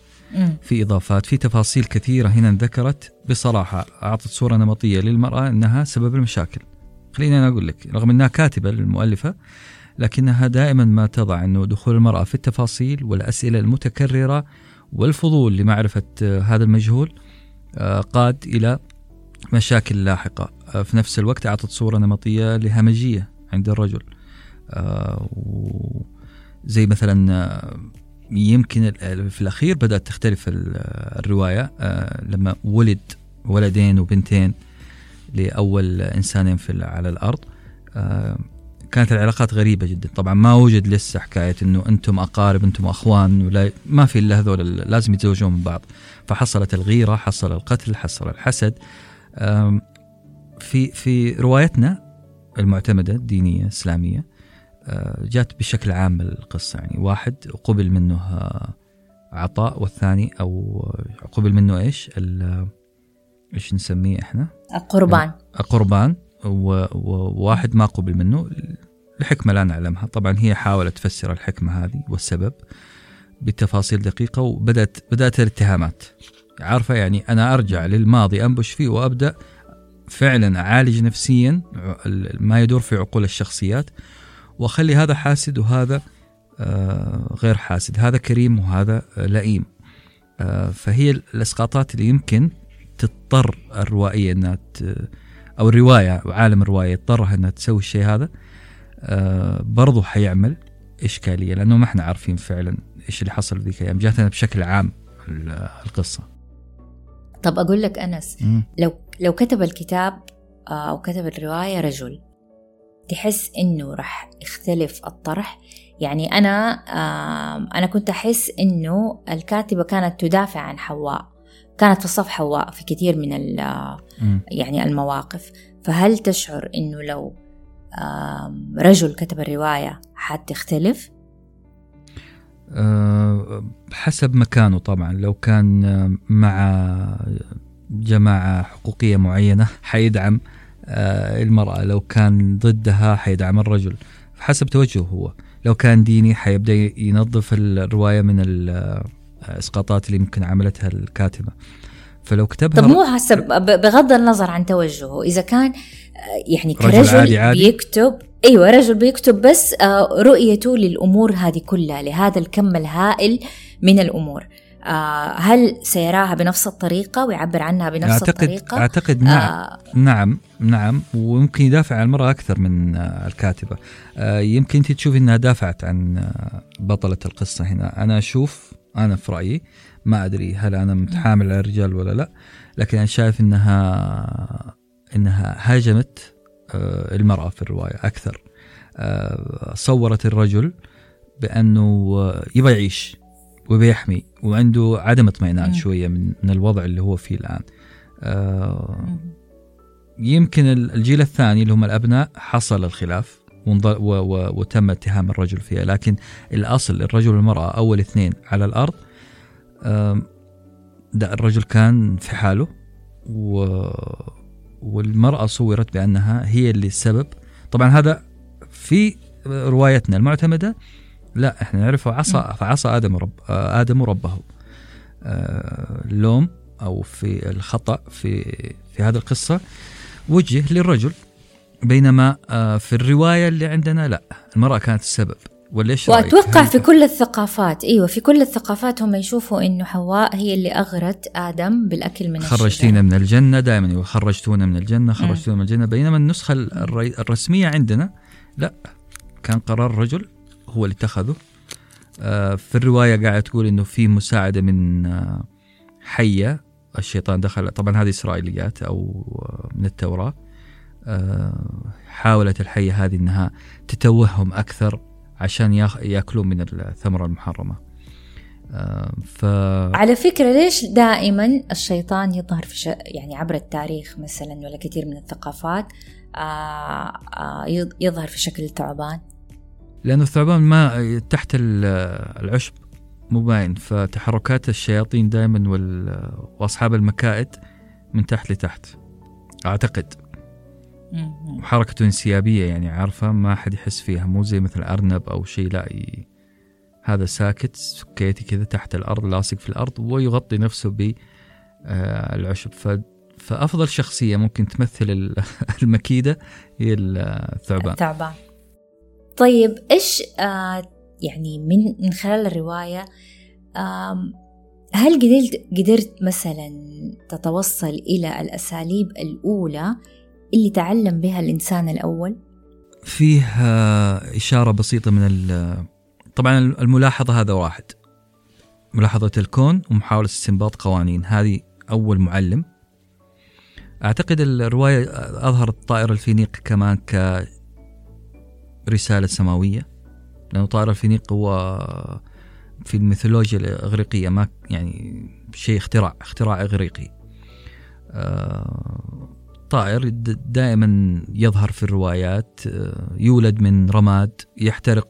في إضافات في تفاصيل كثيرة هنا ذكرت بصراحة. أعطت صورة نمطية للمرأة أنها سبب المشاكل. خليني أنا أقول لك رغم أنها كاتبة المؤلفة لكنها دائما ما تضع أنه دخول المرأة في التفاصيل والأسئلة المتكررة والفضول لمعرفة هذا المجهول آه، قاد إلى مشاكل لاحقة. آه، في نفس الوقت أعطت صورة نمطية لهمجية عند الرجل. آه، زي مثلا يمكن في الأخير بدأت تختلف الرواية. لما ولد ولدين وبنتين لأول إنسانين في على الأرض آه، كانت العلاقات غريبة جدا. طبعا ما وجد لسه حكاية إنه أنتم أقارب أنتم أخوان ولا ما في إلا هذول لازم يتزوجون من بعض. فحصلت الغيرة حصل القتل حصل الحسد. في في روايتنا المعتمدة الدينيه الاسلاميه آه، جات بشكل عام القصة. يعني واحد قبل منه آه، عطاء والثاني أو قبل منه إيش؟ إيش نسميه إحنا؟ قربان قربان وواحد ما قبل منه. لحكمة لا نعلمها. طبعا هي حاولت تفسر الحكمة هذه والسبب بتفاصيل دقيقة وبدأت بدأت الاتهامات. عارفة يعني أنا أرجع للماضي أنبش فيه وأبدأ فعلا أعالج نفسيا ما يدور في عقول الشخصيات وأخلي هذا حاسد وهذا آه، غير حاسد. هذا كريم وهذا لئيم. آه، فهي الإسقاطات اللي يمكن تضطر الروائيه إنها أو الروايه عالم الروايه يضطر إنها تسوي الشيء هذا آه برضو حيعمل إشكالية لأنه ما إحنا عارفين فعلا إيش اللي حصل ذيك الأيام. جاتنا بشكل عام القصة. طب أقول لك أنس م. لو لو كتب الكتاب آه، أو كتب الرواية رجل تحس إنه راح يختلف الطرح؟ يعني أنا أنا كنت أحس إنه الكاتبة كانت تدافع عن حواء. كانت في الصف حواء في كثير من يعني المواقف. فهل تشعر إنه لو رجل كتب الرواية حتختلف؟ أه حسب مكانه طبعا. لو كان مع جماعة حقوقية معينة حيدعم آه، المرأة. لو كان ضدها حيدعم الرجل. حسب توجهه هو. لو كان ديني حيبدأ ينظف الرواية من الإسقاطات اللي ممكن عملتها الكاتبة. فلو كتبها طب مو حسب بغض النظر عن توجهه إذا كان يعني كرجل رجل عادي عادي. بيكتب أيوه رجل بيكتب بس رؤيته للأمور هذه كلها لهذا الكم الهائل من الأمور. آه هل سيراها بنفس الطريقة ويعبر عنها بنفس أعتقد الطريقة؟ أعتقد نعم. آه. نعم نعم. ويمكن يدافع عن المرأة أكثر من آه الكاتبة. آه يمكن أنت تشوفي أنها دافعت عن آه بطلة القصة هنا. أنا أشوف أنا في رأيي ما أدري هل أنا متحامل على الرجال ولا لا لكن أنا شايف أنها أنها هاجمت آه المرأة في الرواية أكثر. آه صورت الرجل بأنه يبغى يعيش وبيحمي وعنده عدم اطمئنان شوية من من الوضع اللي هو فيه الآن. آه يمكن الجيل الثاني اللي هم الأبناء حصل الخلاف وتم اتهام الرجل فيها. لكن الأصل الرجل والمرأة أول اثنين على الأرض آه ده الرجل كان في حاله و والمرأة صورت بأنها هي اللي السبب. طبعا هذا في روايتنا المعتمدة لا إحنا نعرفه عصى فعصى آدم رب آدم ربه اللوم آه، أو في الخطأ في في هذه القصة وجه للرجل. بينما آه، في الرواية اللي عندنا لا المرأة كانت السبب. ولا إيش وأتوقع في كل الثقافات أيوه في كل الثقافات هم يشوفوا إنه حواء هي اللي أغرت آدم بالأكل من خرجتينا من الجنة دائما خرجتونا من الجنة خرجتونا من الجنة. بينما النسخة الرسمية عندنا لا كان قرار رجل هو اللي اتخذه. آه، في الرواية قاعدة تقول إنه في مساعدة من آه، حية الشيطان دخل طبعا هذه إسرائيليات أو آه، من التوراة. حاولت الحية هذه إنها تتوهم أكثر عشان يأكلون من الثمرة المحرمة. ف... على فكرة ليش دائما الشيطان يظهر في ش... يعني عبر التاريخ مثلا ولا كثير من الثقافات يظهر في شكل الثعبان؟ لأنه الثعبان ما تحت العشب مو باين فتحركات الشياطين دائما وأصحاب المكائد من تحت لتحت أعتقد. وحركته انسيابية يعني عارفة؟ ما حد يحس فيها. مو زي مثل أرنب أو شيء لا ي... هذا ساكت سكيتي كذا تحت الأرض لاصق في الأرض ويغطي نفسه بالعشب ف... فأفضل شخصية ممكن تمثل المكيدة هي الثعبان. الثعبان. طيب إيش آه يعني من من خلال الرواية آه هل قدرت قدرت مثلا تتوصل إلى الأساليب الأولى اللي تعلم بها الإنسان الأول؟ فيه إشارة بسيطة من طبعا الملاحظة هذا واحد. ملاحظة الكون ومحاولة استنباط قوانين. هذه أول معلم. أعتقد الرواية أظهرت طائر الفينيق كمان ك رسالة سماوية لأنه طائر الفينيق هو في الميثولوجيا الإغريقية ما يعني شيء اختراع اختراع إغريقي. آه، طائر دائما يظهر في الروايات آه، يولد من رماد يحترق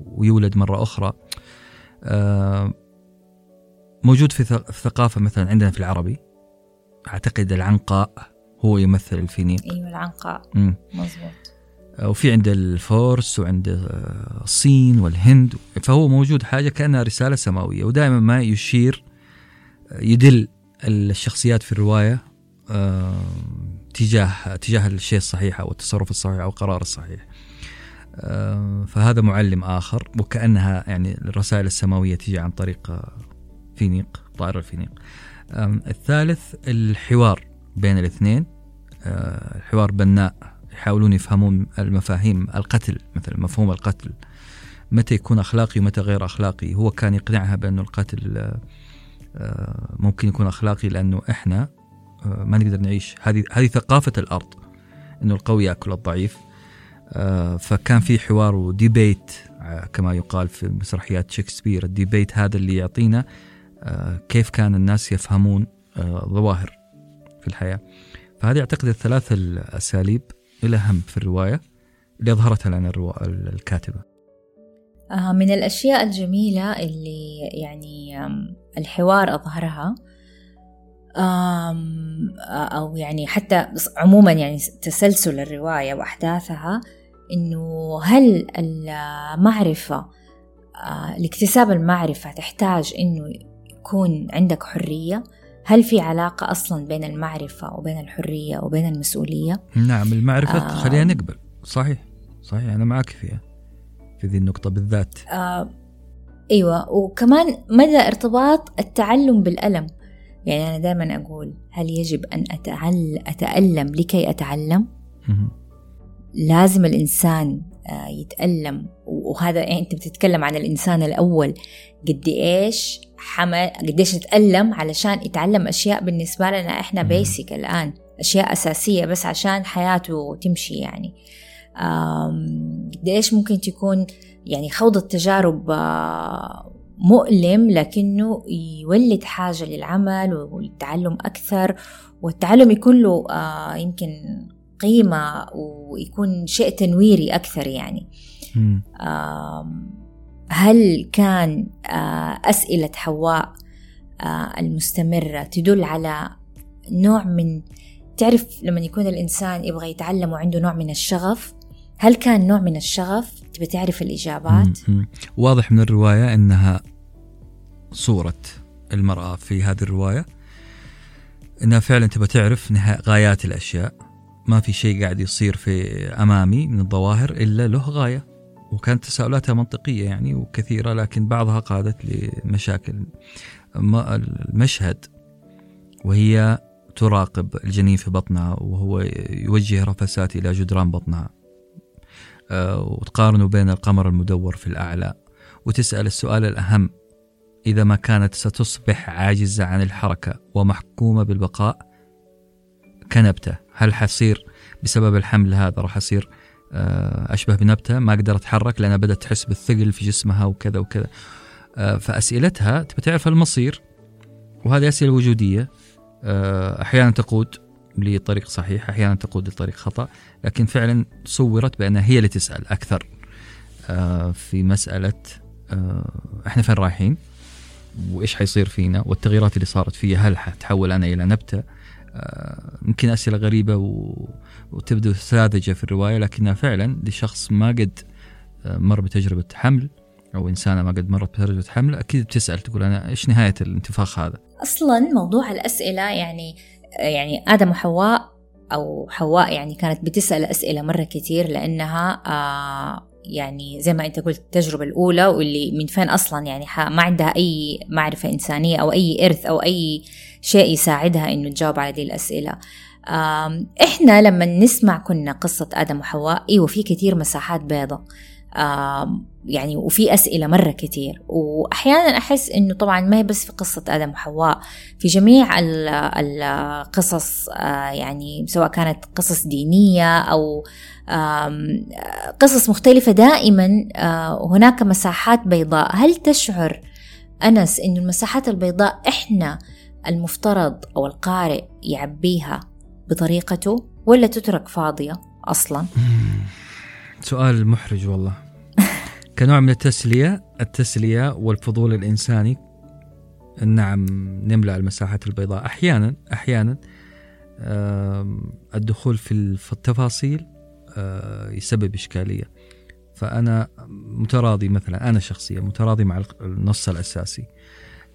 ويولد مرة أخرى. آه، موجود في ثقافة مثلا عندنا في العربي. أعتقد العنقاء هو يمثل الفينيق. أيوة العنقاء. مظبوط. وفي عند الفورس وعند الصين والهند. فهو موجود حاجة كأنها رسالة سماوية ودائما ما يشير يدل الشخصيات في الرواية. آه، تجاه تجاه الشيء الصحيح أو التصرف الصحيح أو القرار الصحيح. آه، فهذا معلم آخر وكأنها يعني الرسائل السماوية تجي عن طريق فينيق طائر الفينيق. الثالث الحوار بين الاثنين. آه، الحوار بناء يحاولون يفهمون المفاهيم القتل مثلا مفهوم القتل. متى يكون أخلاقي ومتى غير أخلاقي. هو كان يقنعها بأنه القتل آه، ممكن يكون أخلاقي لأنه إحنا آه، ما نقدر نعيش. هذه هذه ثقافة الأرض أنه القوي يأكل الضعيف. آه، فكان في حوار وديبيت كما يقال في مسرحيات شكسبير. الديبيت هذا اللي يعطينا كيف كان الناس يفهمون ظواهر في الحياة. فهذه أعتقد الثلاث الأساليب الأهم في الرواية اللي أظهرتها لنا الكاتبة. آه، من الأشياء الجميلة اللي يعني الحوار أظهرها أو يعني حتى عموما يعني تسلسل الرواية وأحداثها إنه هل المعرفة لاكتساب المعرفة تحتاج إنه يكون عندك حرية؟ هل في علاقة أصلا بين المعرفة وبين الحرية وبين المسؤولية؟ نعم المعرفة آه خلينا نقبل. صحيح صحيح أنا معك فيها في ذي النقطة بالذات. آه أيوة وكمان مدى ارتباط التعلم بالألم؟ يعني أنا دائما أقول هل يجب أن أتعل أتألم لكي أتعلم؟ لازم الإنسان آه، يتألم. وهذا يعني أنت بتتكلم عن الإنسان الأول. قد إيش حمل قد إيش تألم علشان يتعلم أشياء بالنسبة لنا إحنا بيسك الآن. أشياء أساسية بس عشان حياته تمشي يعني. قد إيش ممكن تكون يعني خوض التجارب آه، مؤلم لكنه يولد حاجة للعمل والتعلم أكثر والتعلم يكون له آه، يمكن قيمة ويكون شيء تنويري أكثر يعني. هل كان آه، أسئلة حواء المستمرة تدل على نوع من تعرف لما يكون الإنسان يبغى يتعلم وعنده نوع من الشغف؟ هل كان نوع من الشغف؟ تبي تعرف الإجابات؟ واضح من الرواية أنها صورة المرأة في هذه الرواية. أنها فعلا تبى تعرف غايات الأشياء. ما في شيء قاعد يصير في أمامي من الظواهر إلا له غاية. وكانت تساؤلاتها منطقية يعني وكثيرة لكن بعضها قادت لمشاكل. المشهد وهي تراقب الجنين في بطنها وهو يوجه رفسات إلى جدران بطنها. آه، وتقارنوا بين القمر المدور في الأعلى. وتسأل السؤال الأهم إذا ما كانت ستصبح عاجزة عن الحركة ومحكومة بالبقاء؟ كنبتة. هل حصير بسبب الحمل هذا راح أصير؟ آه، أشبه بنبتة ما أقدر أتحرك لأنها بدأت تحس بالثقل في جسمها وكذا وكذا. آه، فأسئلتها تبي تعرف المصير؟ وهذه أسئلة وجودية. أحيانا تقود. لطريق صحيح أحيانا تقود لطريق خطأ لكن فعلا صورت بأنها هي اللي تسأل أكثر. آه، في مسألة آه، إحنا فين رايحين؟ وإيش حيصير فينا؟ والتغييرات اللي صارت فيها هل حتحول أنا إلى نبتة؟ آه، يمكن أسئلة غريبة وتبدو ساذجة في الرواية لكنها فعلا لشخص ما قد مر بتجربة حمل أو انسانه ما قد مرت بتجربة حمل أكيد بتسأل تقول أنا إيش نهاية الانتفاخ هذا؟ أصلا موضوع الأسئلة يعني يعني آدم وحواء أو حواء يعني كانت بتسأل أسئلة مرة كتير لأنها آه يعني زي ما أنت قلت التجربة الأولى واللي من فين أصلا يعني ما عندها أي معرفة إنسانية أو أي إرث أو أي شيء يساعدها إنه تجاوب على هذه الأسئلة. إحنا لما نسمع كنا قصة آدم وحواء أيوة في كتير مساحات بيضة يعني وفي أسئلة مرة كتير. وأحيانا أحس إنه طبعا ما هي بس في قصة آدم وحواء في جميع القصص آه، يعني سواء كانت قصص دينية أو قصص مختلفة دائما آه، هناك مساحات بيضاء. هل تشعر أنس إنه المساحات البيضاء إحنا المفترض أو القارئ يعبيها بطريقته ولا تترك فاضية أصلا؟ سؤال محرج والله. كنوع من التسلية التسلية والفضول الإنساني. نعم نملأ المساحات البيضاء. أحيانا أحيانا الدخول في التفاصيل آه، يسبب إشكالية. فأنا متراضي مثلا أنا شخصيا متراضي مع النص الأساسي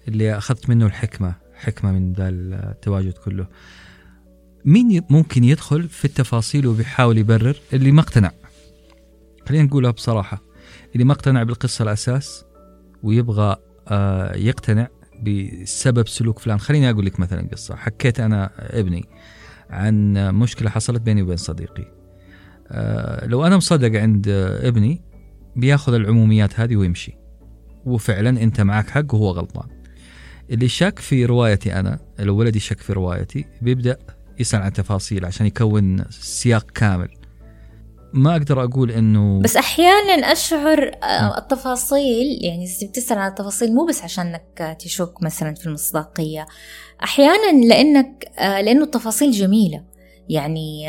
اللي أخذت منه الحكمة حكمة من ذا التواجد كله. مين ممكن يدخل في التفاصيل وبيحاول يبرر؟ اللي ما اقتنع خلينا نقولها بصراحة. اللي ما اقتنع بالقصة الأساس ويبغى آه، يقتنع بسبب سلوك فلان. خليني أقول لك مثلا قصة. حكيت أنا ابني عن مشكلة حصلت بيني وبين صديقي. آه، لو أنا مصدق عند ابني بياخذ العموميات هذه ويمشي. وفعلا أنت معك حق وهو غلطان. اللي شك في روايتي أنا لو ولدي شك في روايتي بيبدأ يسأل عن تفاصيل عشان يكون سياق كامل. ما أقدر أقول إنه بس أحيانا أشعر آه، التفاصيل يعني بتسأل عن التفاصيل مو بس عشانك تشك مثلا في المصداقية. أحيانا لإنك آه، لإنه التفاصيل جميلة. يعني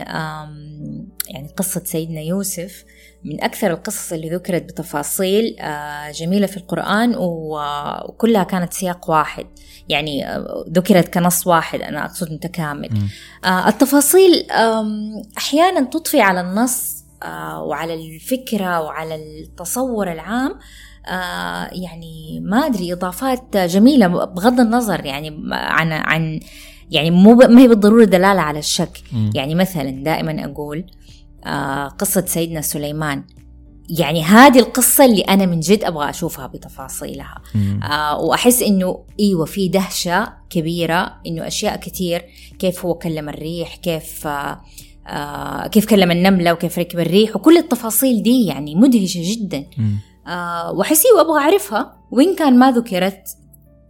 يعني قصة سيدنا يوسف من أكثر القصص اللي ذكرت بتفاصيل آه، جميلة في القرآن وكلها كانت سياق واحد. يعني ذكرت كنص واحد أنا أقصد متكامل. التفاصيل أحيانا تضفي على النص وعلى الفكرة وعلى التصور العام يعني ما أدري إضافات جميلة بغض النظر يعني عن عن يعني مو ما هي بالضرورة دلالة على الشك. يعني مثلا دائما أقول آه، قصة سيدنا سليمان. يعني هذه القصة اللي أنا من جد أبغى أشوفها بتفاصيلها. آه وأحس إنه إيوه في دهشة كبيرة إنه أشياء كتير كيف هو كلم الريح كيف آه آه كيف كلم النملة وكيف ركب الريح وكل التفاصيل دي يعني مدهشة جدا. آه وأحس إيوه أبغى أعرفها وإن كان ما ذكرت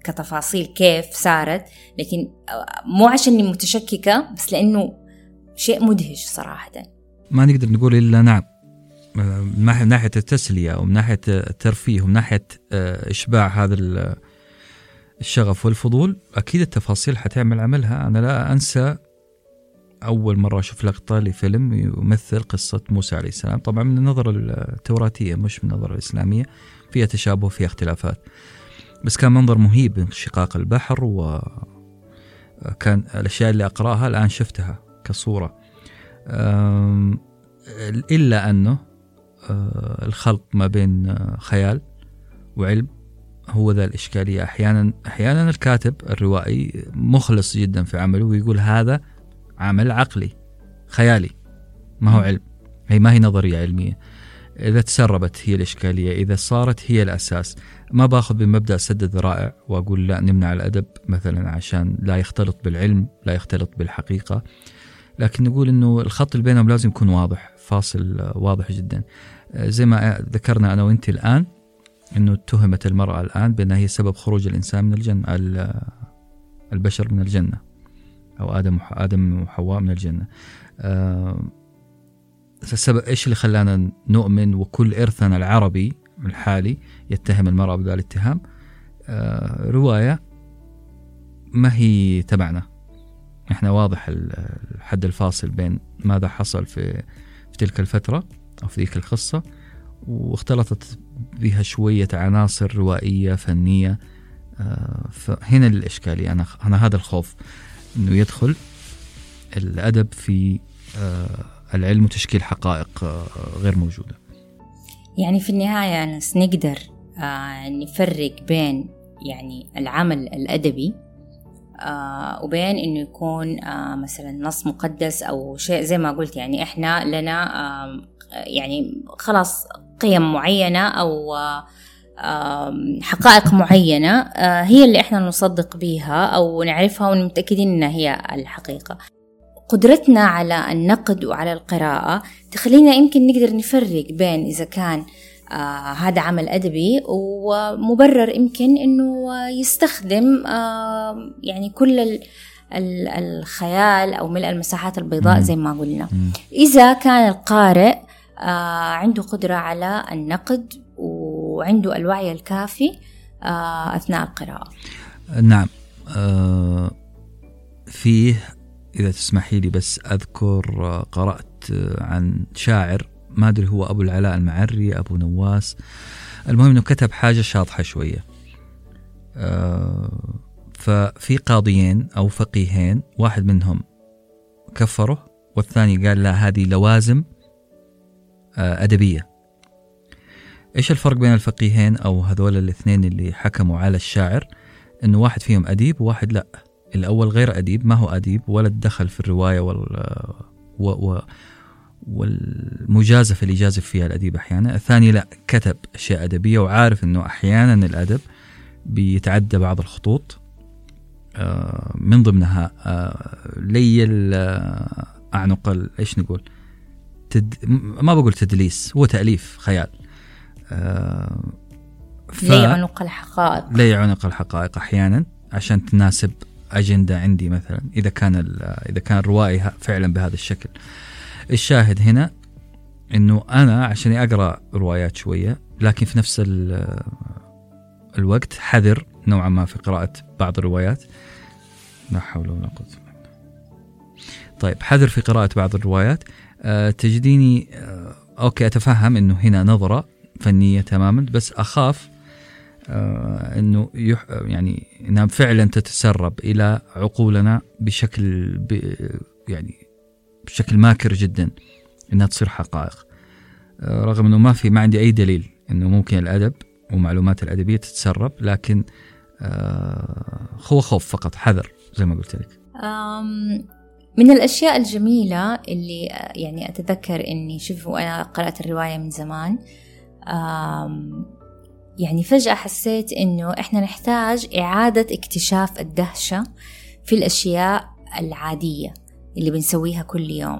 كتفاصيل كيف صارت لكن آه، مو عشان متشككة بس لأنه شيء مدهش صراحة. ما نقدر نقول إلا نعم. من ناحيه التسلية ومن ناحية الترفيه ومن ناحية آه، إشباع هذا الشغف والفضول أكيد التفاصيل حتعمل عملها. أنا لا أنسى أول مرة أشوف لقطة لفيلم يمثل قصة موسى عليه السلام. طبعا من النظرة التوراتيه مش من النظرة الإسلامية فيها تشابه فيها اختلافات. بس كان منظر مهيب انشقاق البحر و كان الأشياء اللي أقرأها الآن شفتها كصورة. إلا أنه آه، الخلط ما بين آه، خيال وعلم هو ذا الإشكالية. أحيانا أحيانا الكاتب الروائي مخلص جدا في عمله ويقول هذا عمل عقلي خيالي. ما هو علم؟ هي ما هي نظرية علمية. إذا تسربت هي الإشكالية إذا صارت هي الأساس. ما باخذ بمبدأ سد الذرائع وأقول لا نمنع الأدب مثلا عشان لا يختلط بالعلم لا يختلط بالحقيقة. لكن نقول إنه الخط اللي بينهم لازم يكون واضح فاصل واضح جدا. آه، زي ما ذكرنا أنا وأنت الآن إنه اتهمت المرأة الآن بأنها هي سبب خروج الإنسان من الجنة البشر من الجنة. أو آدم آدم وحواء من الجنة. آه، السبب إيش اللي خلانا نؤمن وكل إرثنا العربي الحالي يتهم المرأة بهذا الاتهام؟ آه، رواية ما هي تبعنا. إحنا واضح الحد الفاصل بين ماذا حصل في في تلك الفترة أو في ذيك القصة واختلطت بها شوية عناصر روائية فنية. آه، فهنا الإشكالية. أنا أنا هذا الخوف. إنه يدخل الأدب في آه، العلم وتشكيل حقائق آه، غير موجودة. يعني في النهاية أنس نقدر نفرق بين يعني العمل الأدبي آه وبين إنه يكون آه مثلا نص مقدس أو شيء زي ما قلت. يعني إحنا لنا آه يعني خلاص قيم معينة أو آه حقائق معينة آه هي اللي إحنا نصدق بيها أو نعرفها ونمتأكدين إنها هي الحقيقة. قدرتنا على النقد وعلى القراءة تخلينا يمكن نقدر نفرق بين إذا كان آه هذا عمل أدبي ومبرر يمكن أنه يستخدم آه يعني كل ال الخيال أو ملء المساحات البيضاء زي ما قلنا. إذا كان القارئ آه عنده قدرة على النقد وعنده الوعي الكافي آه أثناء القراءة. نعم. آه فيه إذا تسمحي لي بس أذكر آه، قرأت عن شاعر ما أدري هو أبو العلاء المعري أبو نواس. المهم إنه كتب حاجة شاطحة شوية. آه ففي قاضيين أو فقيهين واحد منهم كفره والثاني قال لا هذه لوازم أدبية. إيش الفرق بين الفقيهين أو هذول الاثنين اللي حكموا على الشاعر؟ إنه واحد فيهم أديب وواحد لا. الأول غير أديب ما هو أديب؟ ولا دخل في الرواية وال و... و... والمجازفة اللي يجازف فيها الأديب أحيانا. الثاني لا كتب أشياء أدبية وعارف أنه أحيانا الأدب بيتعدى بعض الخطوط آه، من ضمنها آه، لي آه، أعنق إيش نقول؟ تد... ما بقول تدليس هو تأليف خيال. ف... لي عنق الحقائق. لي عنق الحقائق أحيانا عشان تناسب أجندة عندي مثلا إذا كان إذا كان الروائي فعلا بهذا الشكل. الشاهد هنا إنه أنا عشان أقرأ روايات شوية لكن في نفس الوقت حذر نوعا ما في قراءة بعض الروايات. لا حول ولا قوة طيب حذر في قراءة بعض الروايات. أه تجديني أه أوكي أتفهم إنه هنا نظرة. فنية تماما بس أخاف آه إنه يح يعني إنها فعلا تتسرب إلى عقولنا بشكل ب يعني بشكل ماكر جدا إنها تصير حقائق. آه رغم إنه ما في ما عندي أي دليل إنه ممكن الأدب ومعلومات الأدبية تتسرب لكن آه هو خوف فقط حذر زي ما قلت لك. من الأشياء الجميلة اللي يعني أتذكر إني شوفوا أنا قرأت الرواية من زمان. يعني فجأة حسيت إنه إحنا نحتاج إعادة اكتشاف الدهشة في الأشياء العادية اللي بنسويها كل يوم.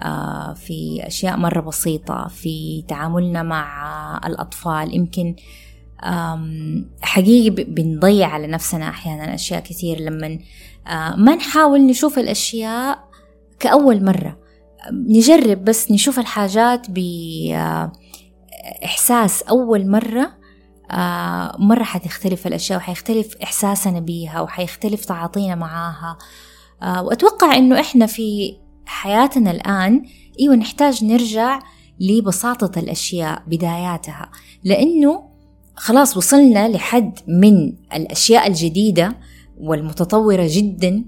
آه، في أشياء مرة بسيطة في تعاملنا مع الأطفال. يمكن حقيقي بنضيع على نفسنا أحيانا أشياء كثير لما آه، ما نحاول نشوف الأشياء كأول مرة. نجرب بس نشوف الحاجات بإحساس أول مرة آه، مرة حتختلف الأشياء وحيختلف إحساسنا بيها وحيختلف تعاطينا معاها. آه، وأتوقع إنه إحنا في حياتنا الآن إيوه نحتاج نرجع لبساطة الأشياء بداياتها. لأنه خلاص وصلنا لحد من الأشياء الجديدة والمتطورة جدا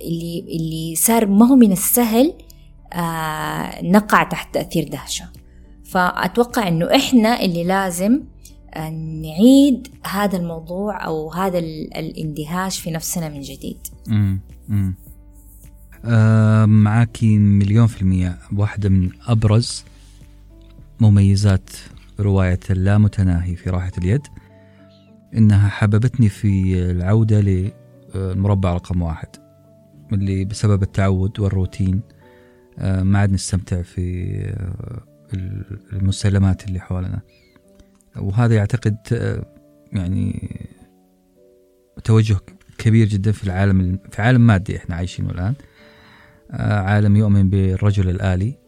اللي اللي صار ما هو من السهل آه، نقع تحت تأثير دهشة. فأتوقع إنه إحنا اللي لازم آه، نعيد هذا الموضوع أو هذا الاندهاش في نفسنا من جديد مم. مم. آه معاكي مليون في المية واحدة من أبرز مميزات رواية اللامتناهي في راحة اليد إنها حببتني في العودة للمربع رقم واحد اللي بسبب التعود والروتين آه، ما عاد نستمتع في آه، المسلمات اللي حولنا. وهذا يعتقد آه، يعني توجه كبير جدا في العالم في عالم مادي إحنا عايشينه الآن. عالم يؤمن بالرجل الآلي.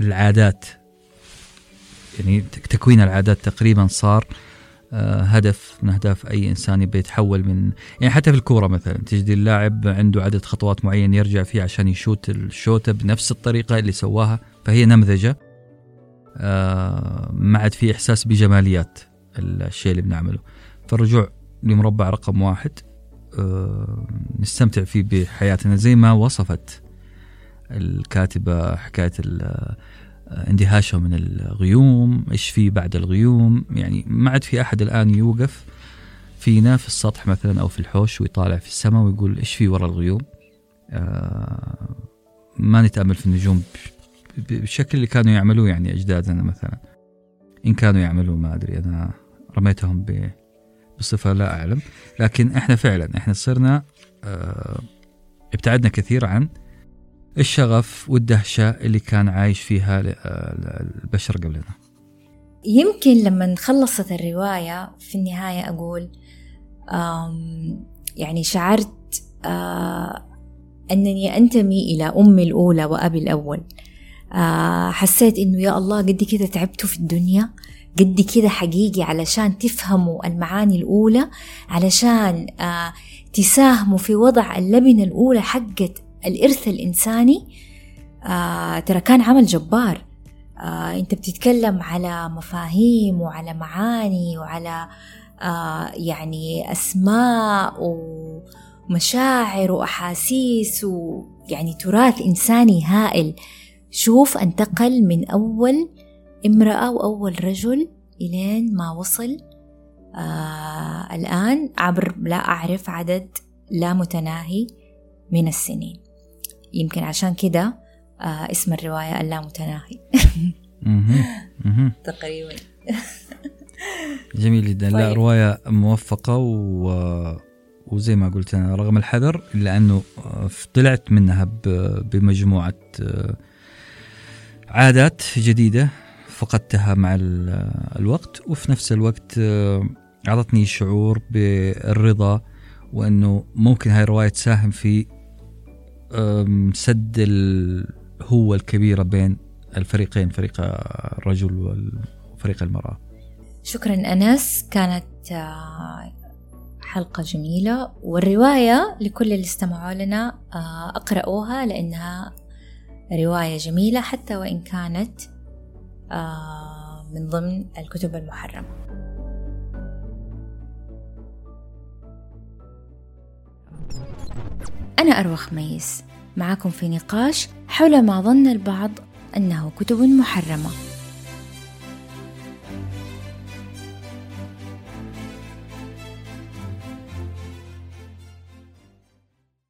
العادات يعني تكوين العادات تقريبا صار آه، هدف من أهداف أي إنسان يبي يتحول من يعني حتى في الكورة مثلا تجد اللاعب عنده عدد خطوات معين يرجع فيه عشان يشوت الشوتة بنفس الطريقة اللي سواها فهي نمذجة. آه، ما عاد في إحساس بجماليات الشيء اللي بنعمله. فالرجوع لمربع رقم واحد آه، نستمتع فيه بحياتنا زي ما وصفت الكاتبة حكاية اندهاشهم من الغيوم إيش في بعد الغيوم؟ يعني ما عاد في أحد الآن يوقف. فينا في السطح مثلا أو في الحوش ويطالع في السماء ويقول إيش في ورا الغيوم؟ آه ما نتأمل في النجوم بالشكل اللي كانوا يعملوه يعني أجدادنا مثلا. إن كانوا يعملوا ما أدري أنا رميتهم بصفة لا أعلم. لكن إحنا فعلا إحنا صرنا آه ابتعدنا كثير عن الشغف والدهشة اللي كان عايش فيها البشر قبلنا. يمكن لما خلصت الرواية في النهاية أقول يعني شعرت آه، أنني أنتمي إلى أمي الأولى وأبي الأول. آه، حسيت إنه يا الله قد كده تعبتوا في الدنيا قد كده حقيقي علشان تفهموا المعاني الأولى علشان آه، تساهموا في وضع اللبنة الأولى حقت الإرث الإنساني آه ترى كان عمل جبار. آه أنت بتتكلم على مفاهيم وعلى معاني وعلى آه يعني أسماء ومشاعر وأحاسيس ويعني تراث إنساني هائل. شوف انتقل من أول امرأة وأول رجل إلين ما وصل آه الآن. عبر لا أعرف عدد لا متناهي من السنين. يمكن عشان كده آه اسم الرواية اللامتناهي. تقريبا. جميل جدا. لا طيب. رواية موفقة و... وزي ما قلت أنا رغم الحذر إلا أنه آه، طلعت منها بمجموعة آه، عادات جديدة فقدتها مع الوقت وفي نفس الوقت آه، أعطتني شعور بالرضا وأنه ممكن هاي الرواية تساهم في سد الهوة الكبيرة بين الفريقين فريق الرجل وفريق المرأة. شكرا أنس. كانت آه، حلقة جميلة. والرواية لكل اللي استمعوا لنا آه، أقرأوها لأنها رواية جميلة حتى وإن كانت آه، من ضمن الكتب المحرمة. أنا أروى خميس معكم في نقاش حول ما ظن البعض أنه كتب محرمة.